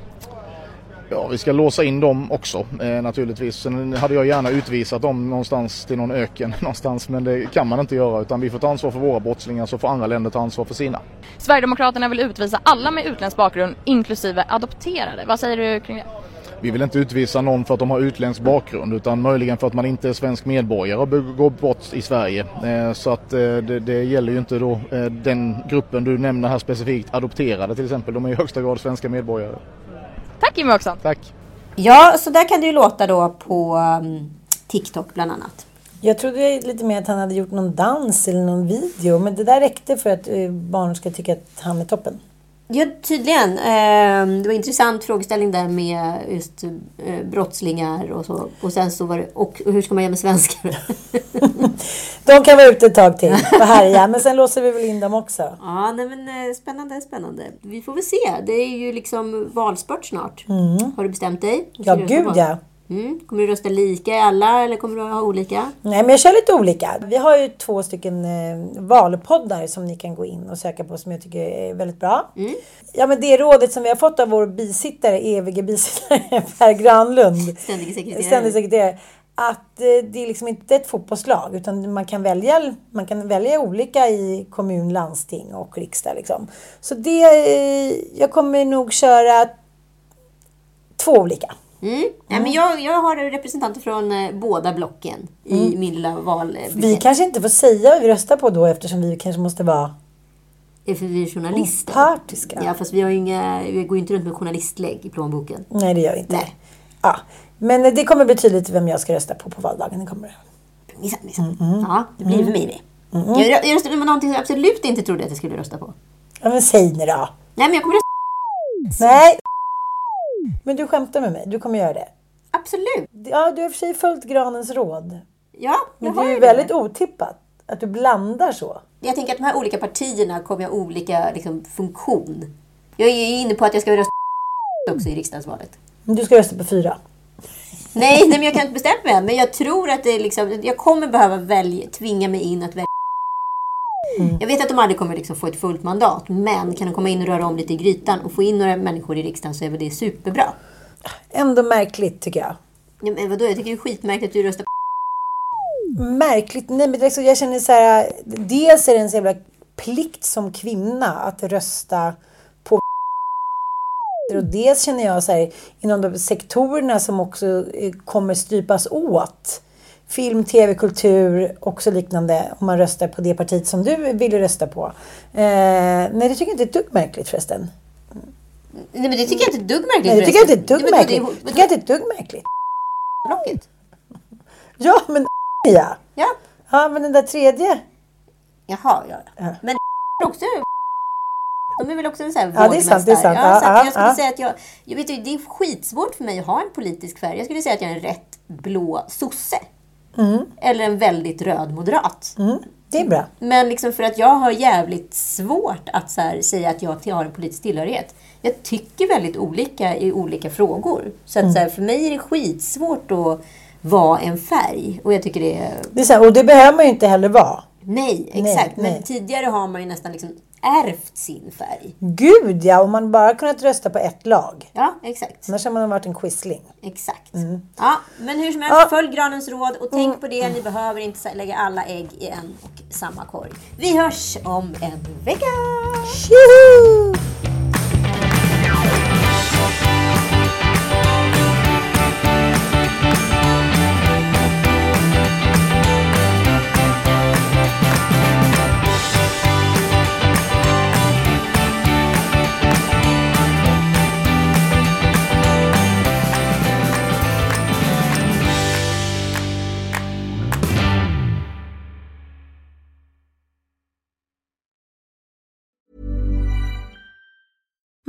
S10: Ja, vi ska låsa in dem också eh, naturligtvis. Sen hade jag gärna utvisat dem någonstans till någon öken någonstans men det kan man inte göra utan vi får ta ansvar för våra brottslingar så får andra länder ta ansvar för sina.
S9: Sverigedemokraterna vill utvisa alla med utländsk bakgrund, inklusive adopterade. Vad säger du kring det?
S10: Vi vill inte utvisa någon för att de har utländsk bakgrund utan möjligen för att man inte är svensk medborgare och begår brott i Sverige. Eh, Så att eh, det, det gäller ju inte då eh, den gruppen du nämner här specifikt, adopterade till exempel. De är i högsta grad svenska medborgare.
S9: Tack Jimmy Åkesson!
S10: Tack!
S3: Ja, så där kan det ju låta då på um, TikTok bland annat.
S2: Jag trodde lite mer att han hade gjort någon dans eller någon video. Men det där räckte för att eh, barn ska tycka att han är toppen.
S3: Ja, tydligen. Eh, det var en intressant frågeställning där med just eh, brottslingar och så. Och sen så var det, och hur ska man göra med svenskar?
S2: De kan vara ute ett tag till och härja, men sen låser vi väl in dem också.
S3: Ja, nej men eh, spännande, spännande. Vi får väl se. Det är ju liksom valspurt snart.
S2: Mm.
S3: Har du bestämt dig?
S2: Ja, gud ja.
S3: Mm. Kommer du rösta lika i alla eller kommer du ha olika?
S2: Nej, men jag kör lite olika. Vi har ju två stycken eh, valpoddar som ni kan gå in och söka på som jag tycker är väldigt bra. Ja, men det rådet som vi har fått av vår bisittare, evige bisittare Per Granlund.
S3: Ständig sekreterare.
S2: Ständig sekreterare. Att eh, det är liksom inte ett fotbollslag utan man kan välja, man kan välja olika i kommun, landsting och riksdag. Liksom. Så det, eh, jag kommer nog köra två olika.
S3: Mm. Ja, men jag, jag har representanter från eh, båda blocken i
S2: Mm.
S3: min lilla val.
S2: Vi kanske inte får säga vad vi röstar på då eftersom vi kanske måste vara
S3: Är för vi är journalister.
S2: Opartiska.
S3: Ja, fast vi, har inga, vi går ju inte runt med journalistlägg i plånboken.
S2: Nej, det gör vi inte.
S3: Nej.
S2: Ja. Men det kommer bli tydligt vem jag ska rösta på på valdagen. Det kommer det.
S3: Minsann, minsann. Ja, det blir det för mig med.
S2: Mm.
S3: Jag, jag röstade på någonting jag absolut inte trodde att jag skulle rösta på.
S2: Ja, men säg nu då.
S3: Nej, men jag kommer rösta...
S2: Nej. Men du skämtar med mig. Du kommer göra det.
S3: Absolut.
S2: Ja, du har i och för sig följt Granens råd.
S3: Ja,
S2: Men
S3: jag
S2: det
S3: har
S2: är ju
S3: det.
S2: väldigt otippat att du blandar så.
S3: Jag tänker att de här olika partierna kommer ha olika liksom, funktion. Jag är ju inne på att jag ska rösta också i riksdagsvalet.
S2: Men du ska rösta på fyra.
S3: Nej, nej, men jag kan inte bestämma mig än. Men jag tror att det är liksom, jag kommer behöva välja, tvinga mig in att välja.
S2: Mm.
S3: Jag vet att de aldrig kommer liksom få ett fullt mandat. Men kan de komma in och röra om lite i grytan och få in några människor i riksdagen så är väl det superbra.
S2: Ändå märkligt tycker jag.
S3: Ja, men vadå? Jag tycker det är skitmärkligt att du röstar på
S2: Märkligt. Nej, men så, jag känner så här. Dels är det en så jävla plikt som kvinna att rösta på och dels känner jag så här inom de sektorerna som också eh, kommer strypas åt. Film, tv, kultur och så liknande om man röstar på det partiet som du vill rösta på. Eh, nej, det tycker jag inte är ett dugg märkligt förresten.
S3: Nej, men det tycker jag inte är ett dugg märkligt.
S2: Nej, det tycker jag inte är ett dugg märkligt. Det tycker jag inte är ett dugg märkligt.
S3: Blocket.
S2: Ja, men ja.
S3: Ja.
S2: Ja, men den där tredje.
S3: Jaha, ja. ja. Men också... De är väl också en sån här
S2: Ja, det är sant, det är sant.
S3: Ja, så jag skulle
S2: ja.
S3: säga att jag... jag vet, ju, det är skitsvårt för mig att ha en politisk färg. Jag skulle säga att jag är en rätt blå sosse.
S2: Mm.
S3: Eller en väldigt röd moderat.
S2: Mm, det är bra.
S3: Men liksom för att jag har jävligt svårt att säga att jag har en politisk tillhörighet. Jag tycker väldigt olika i olika frågor. Så att
S2: Mm.
S3: så här, för mig är det skitsvårt att vara en färg. Och jag tycker det är...
S2: Det är här, och det behöver man ju inte heller vara.
S3: Nej,
S2: Nej,
S3: exakt.
S2: nej.
S3: Men tidigare har man ju nästan liksom ärvt sin färg.
S2: Gud ja, om man bara kunnat rösta på ett lag.
S3: Ja, exakt.
S2: Annars har man varit en quisling.
S3: Exakt.
S2: Mm.
S3: Ja, men hur som helst,
S2: Ja.
S3: följ granens råd och tänk på det. Ni behöver inte lägga alla ägg i en och samma korg. Vi hörs om en vecka!
S2: Tjoho!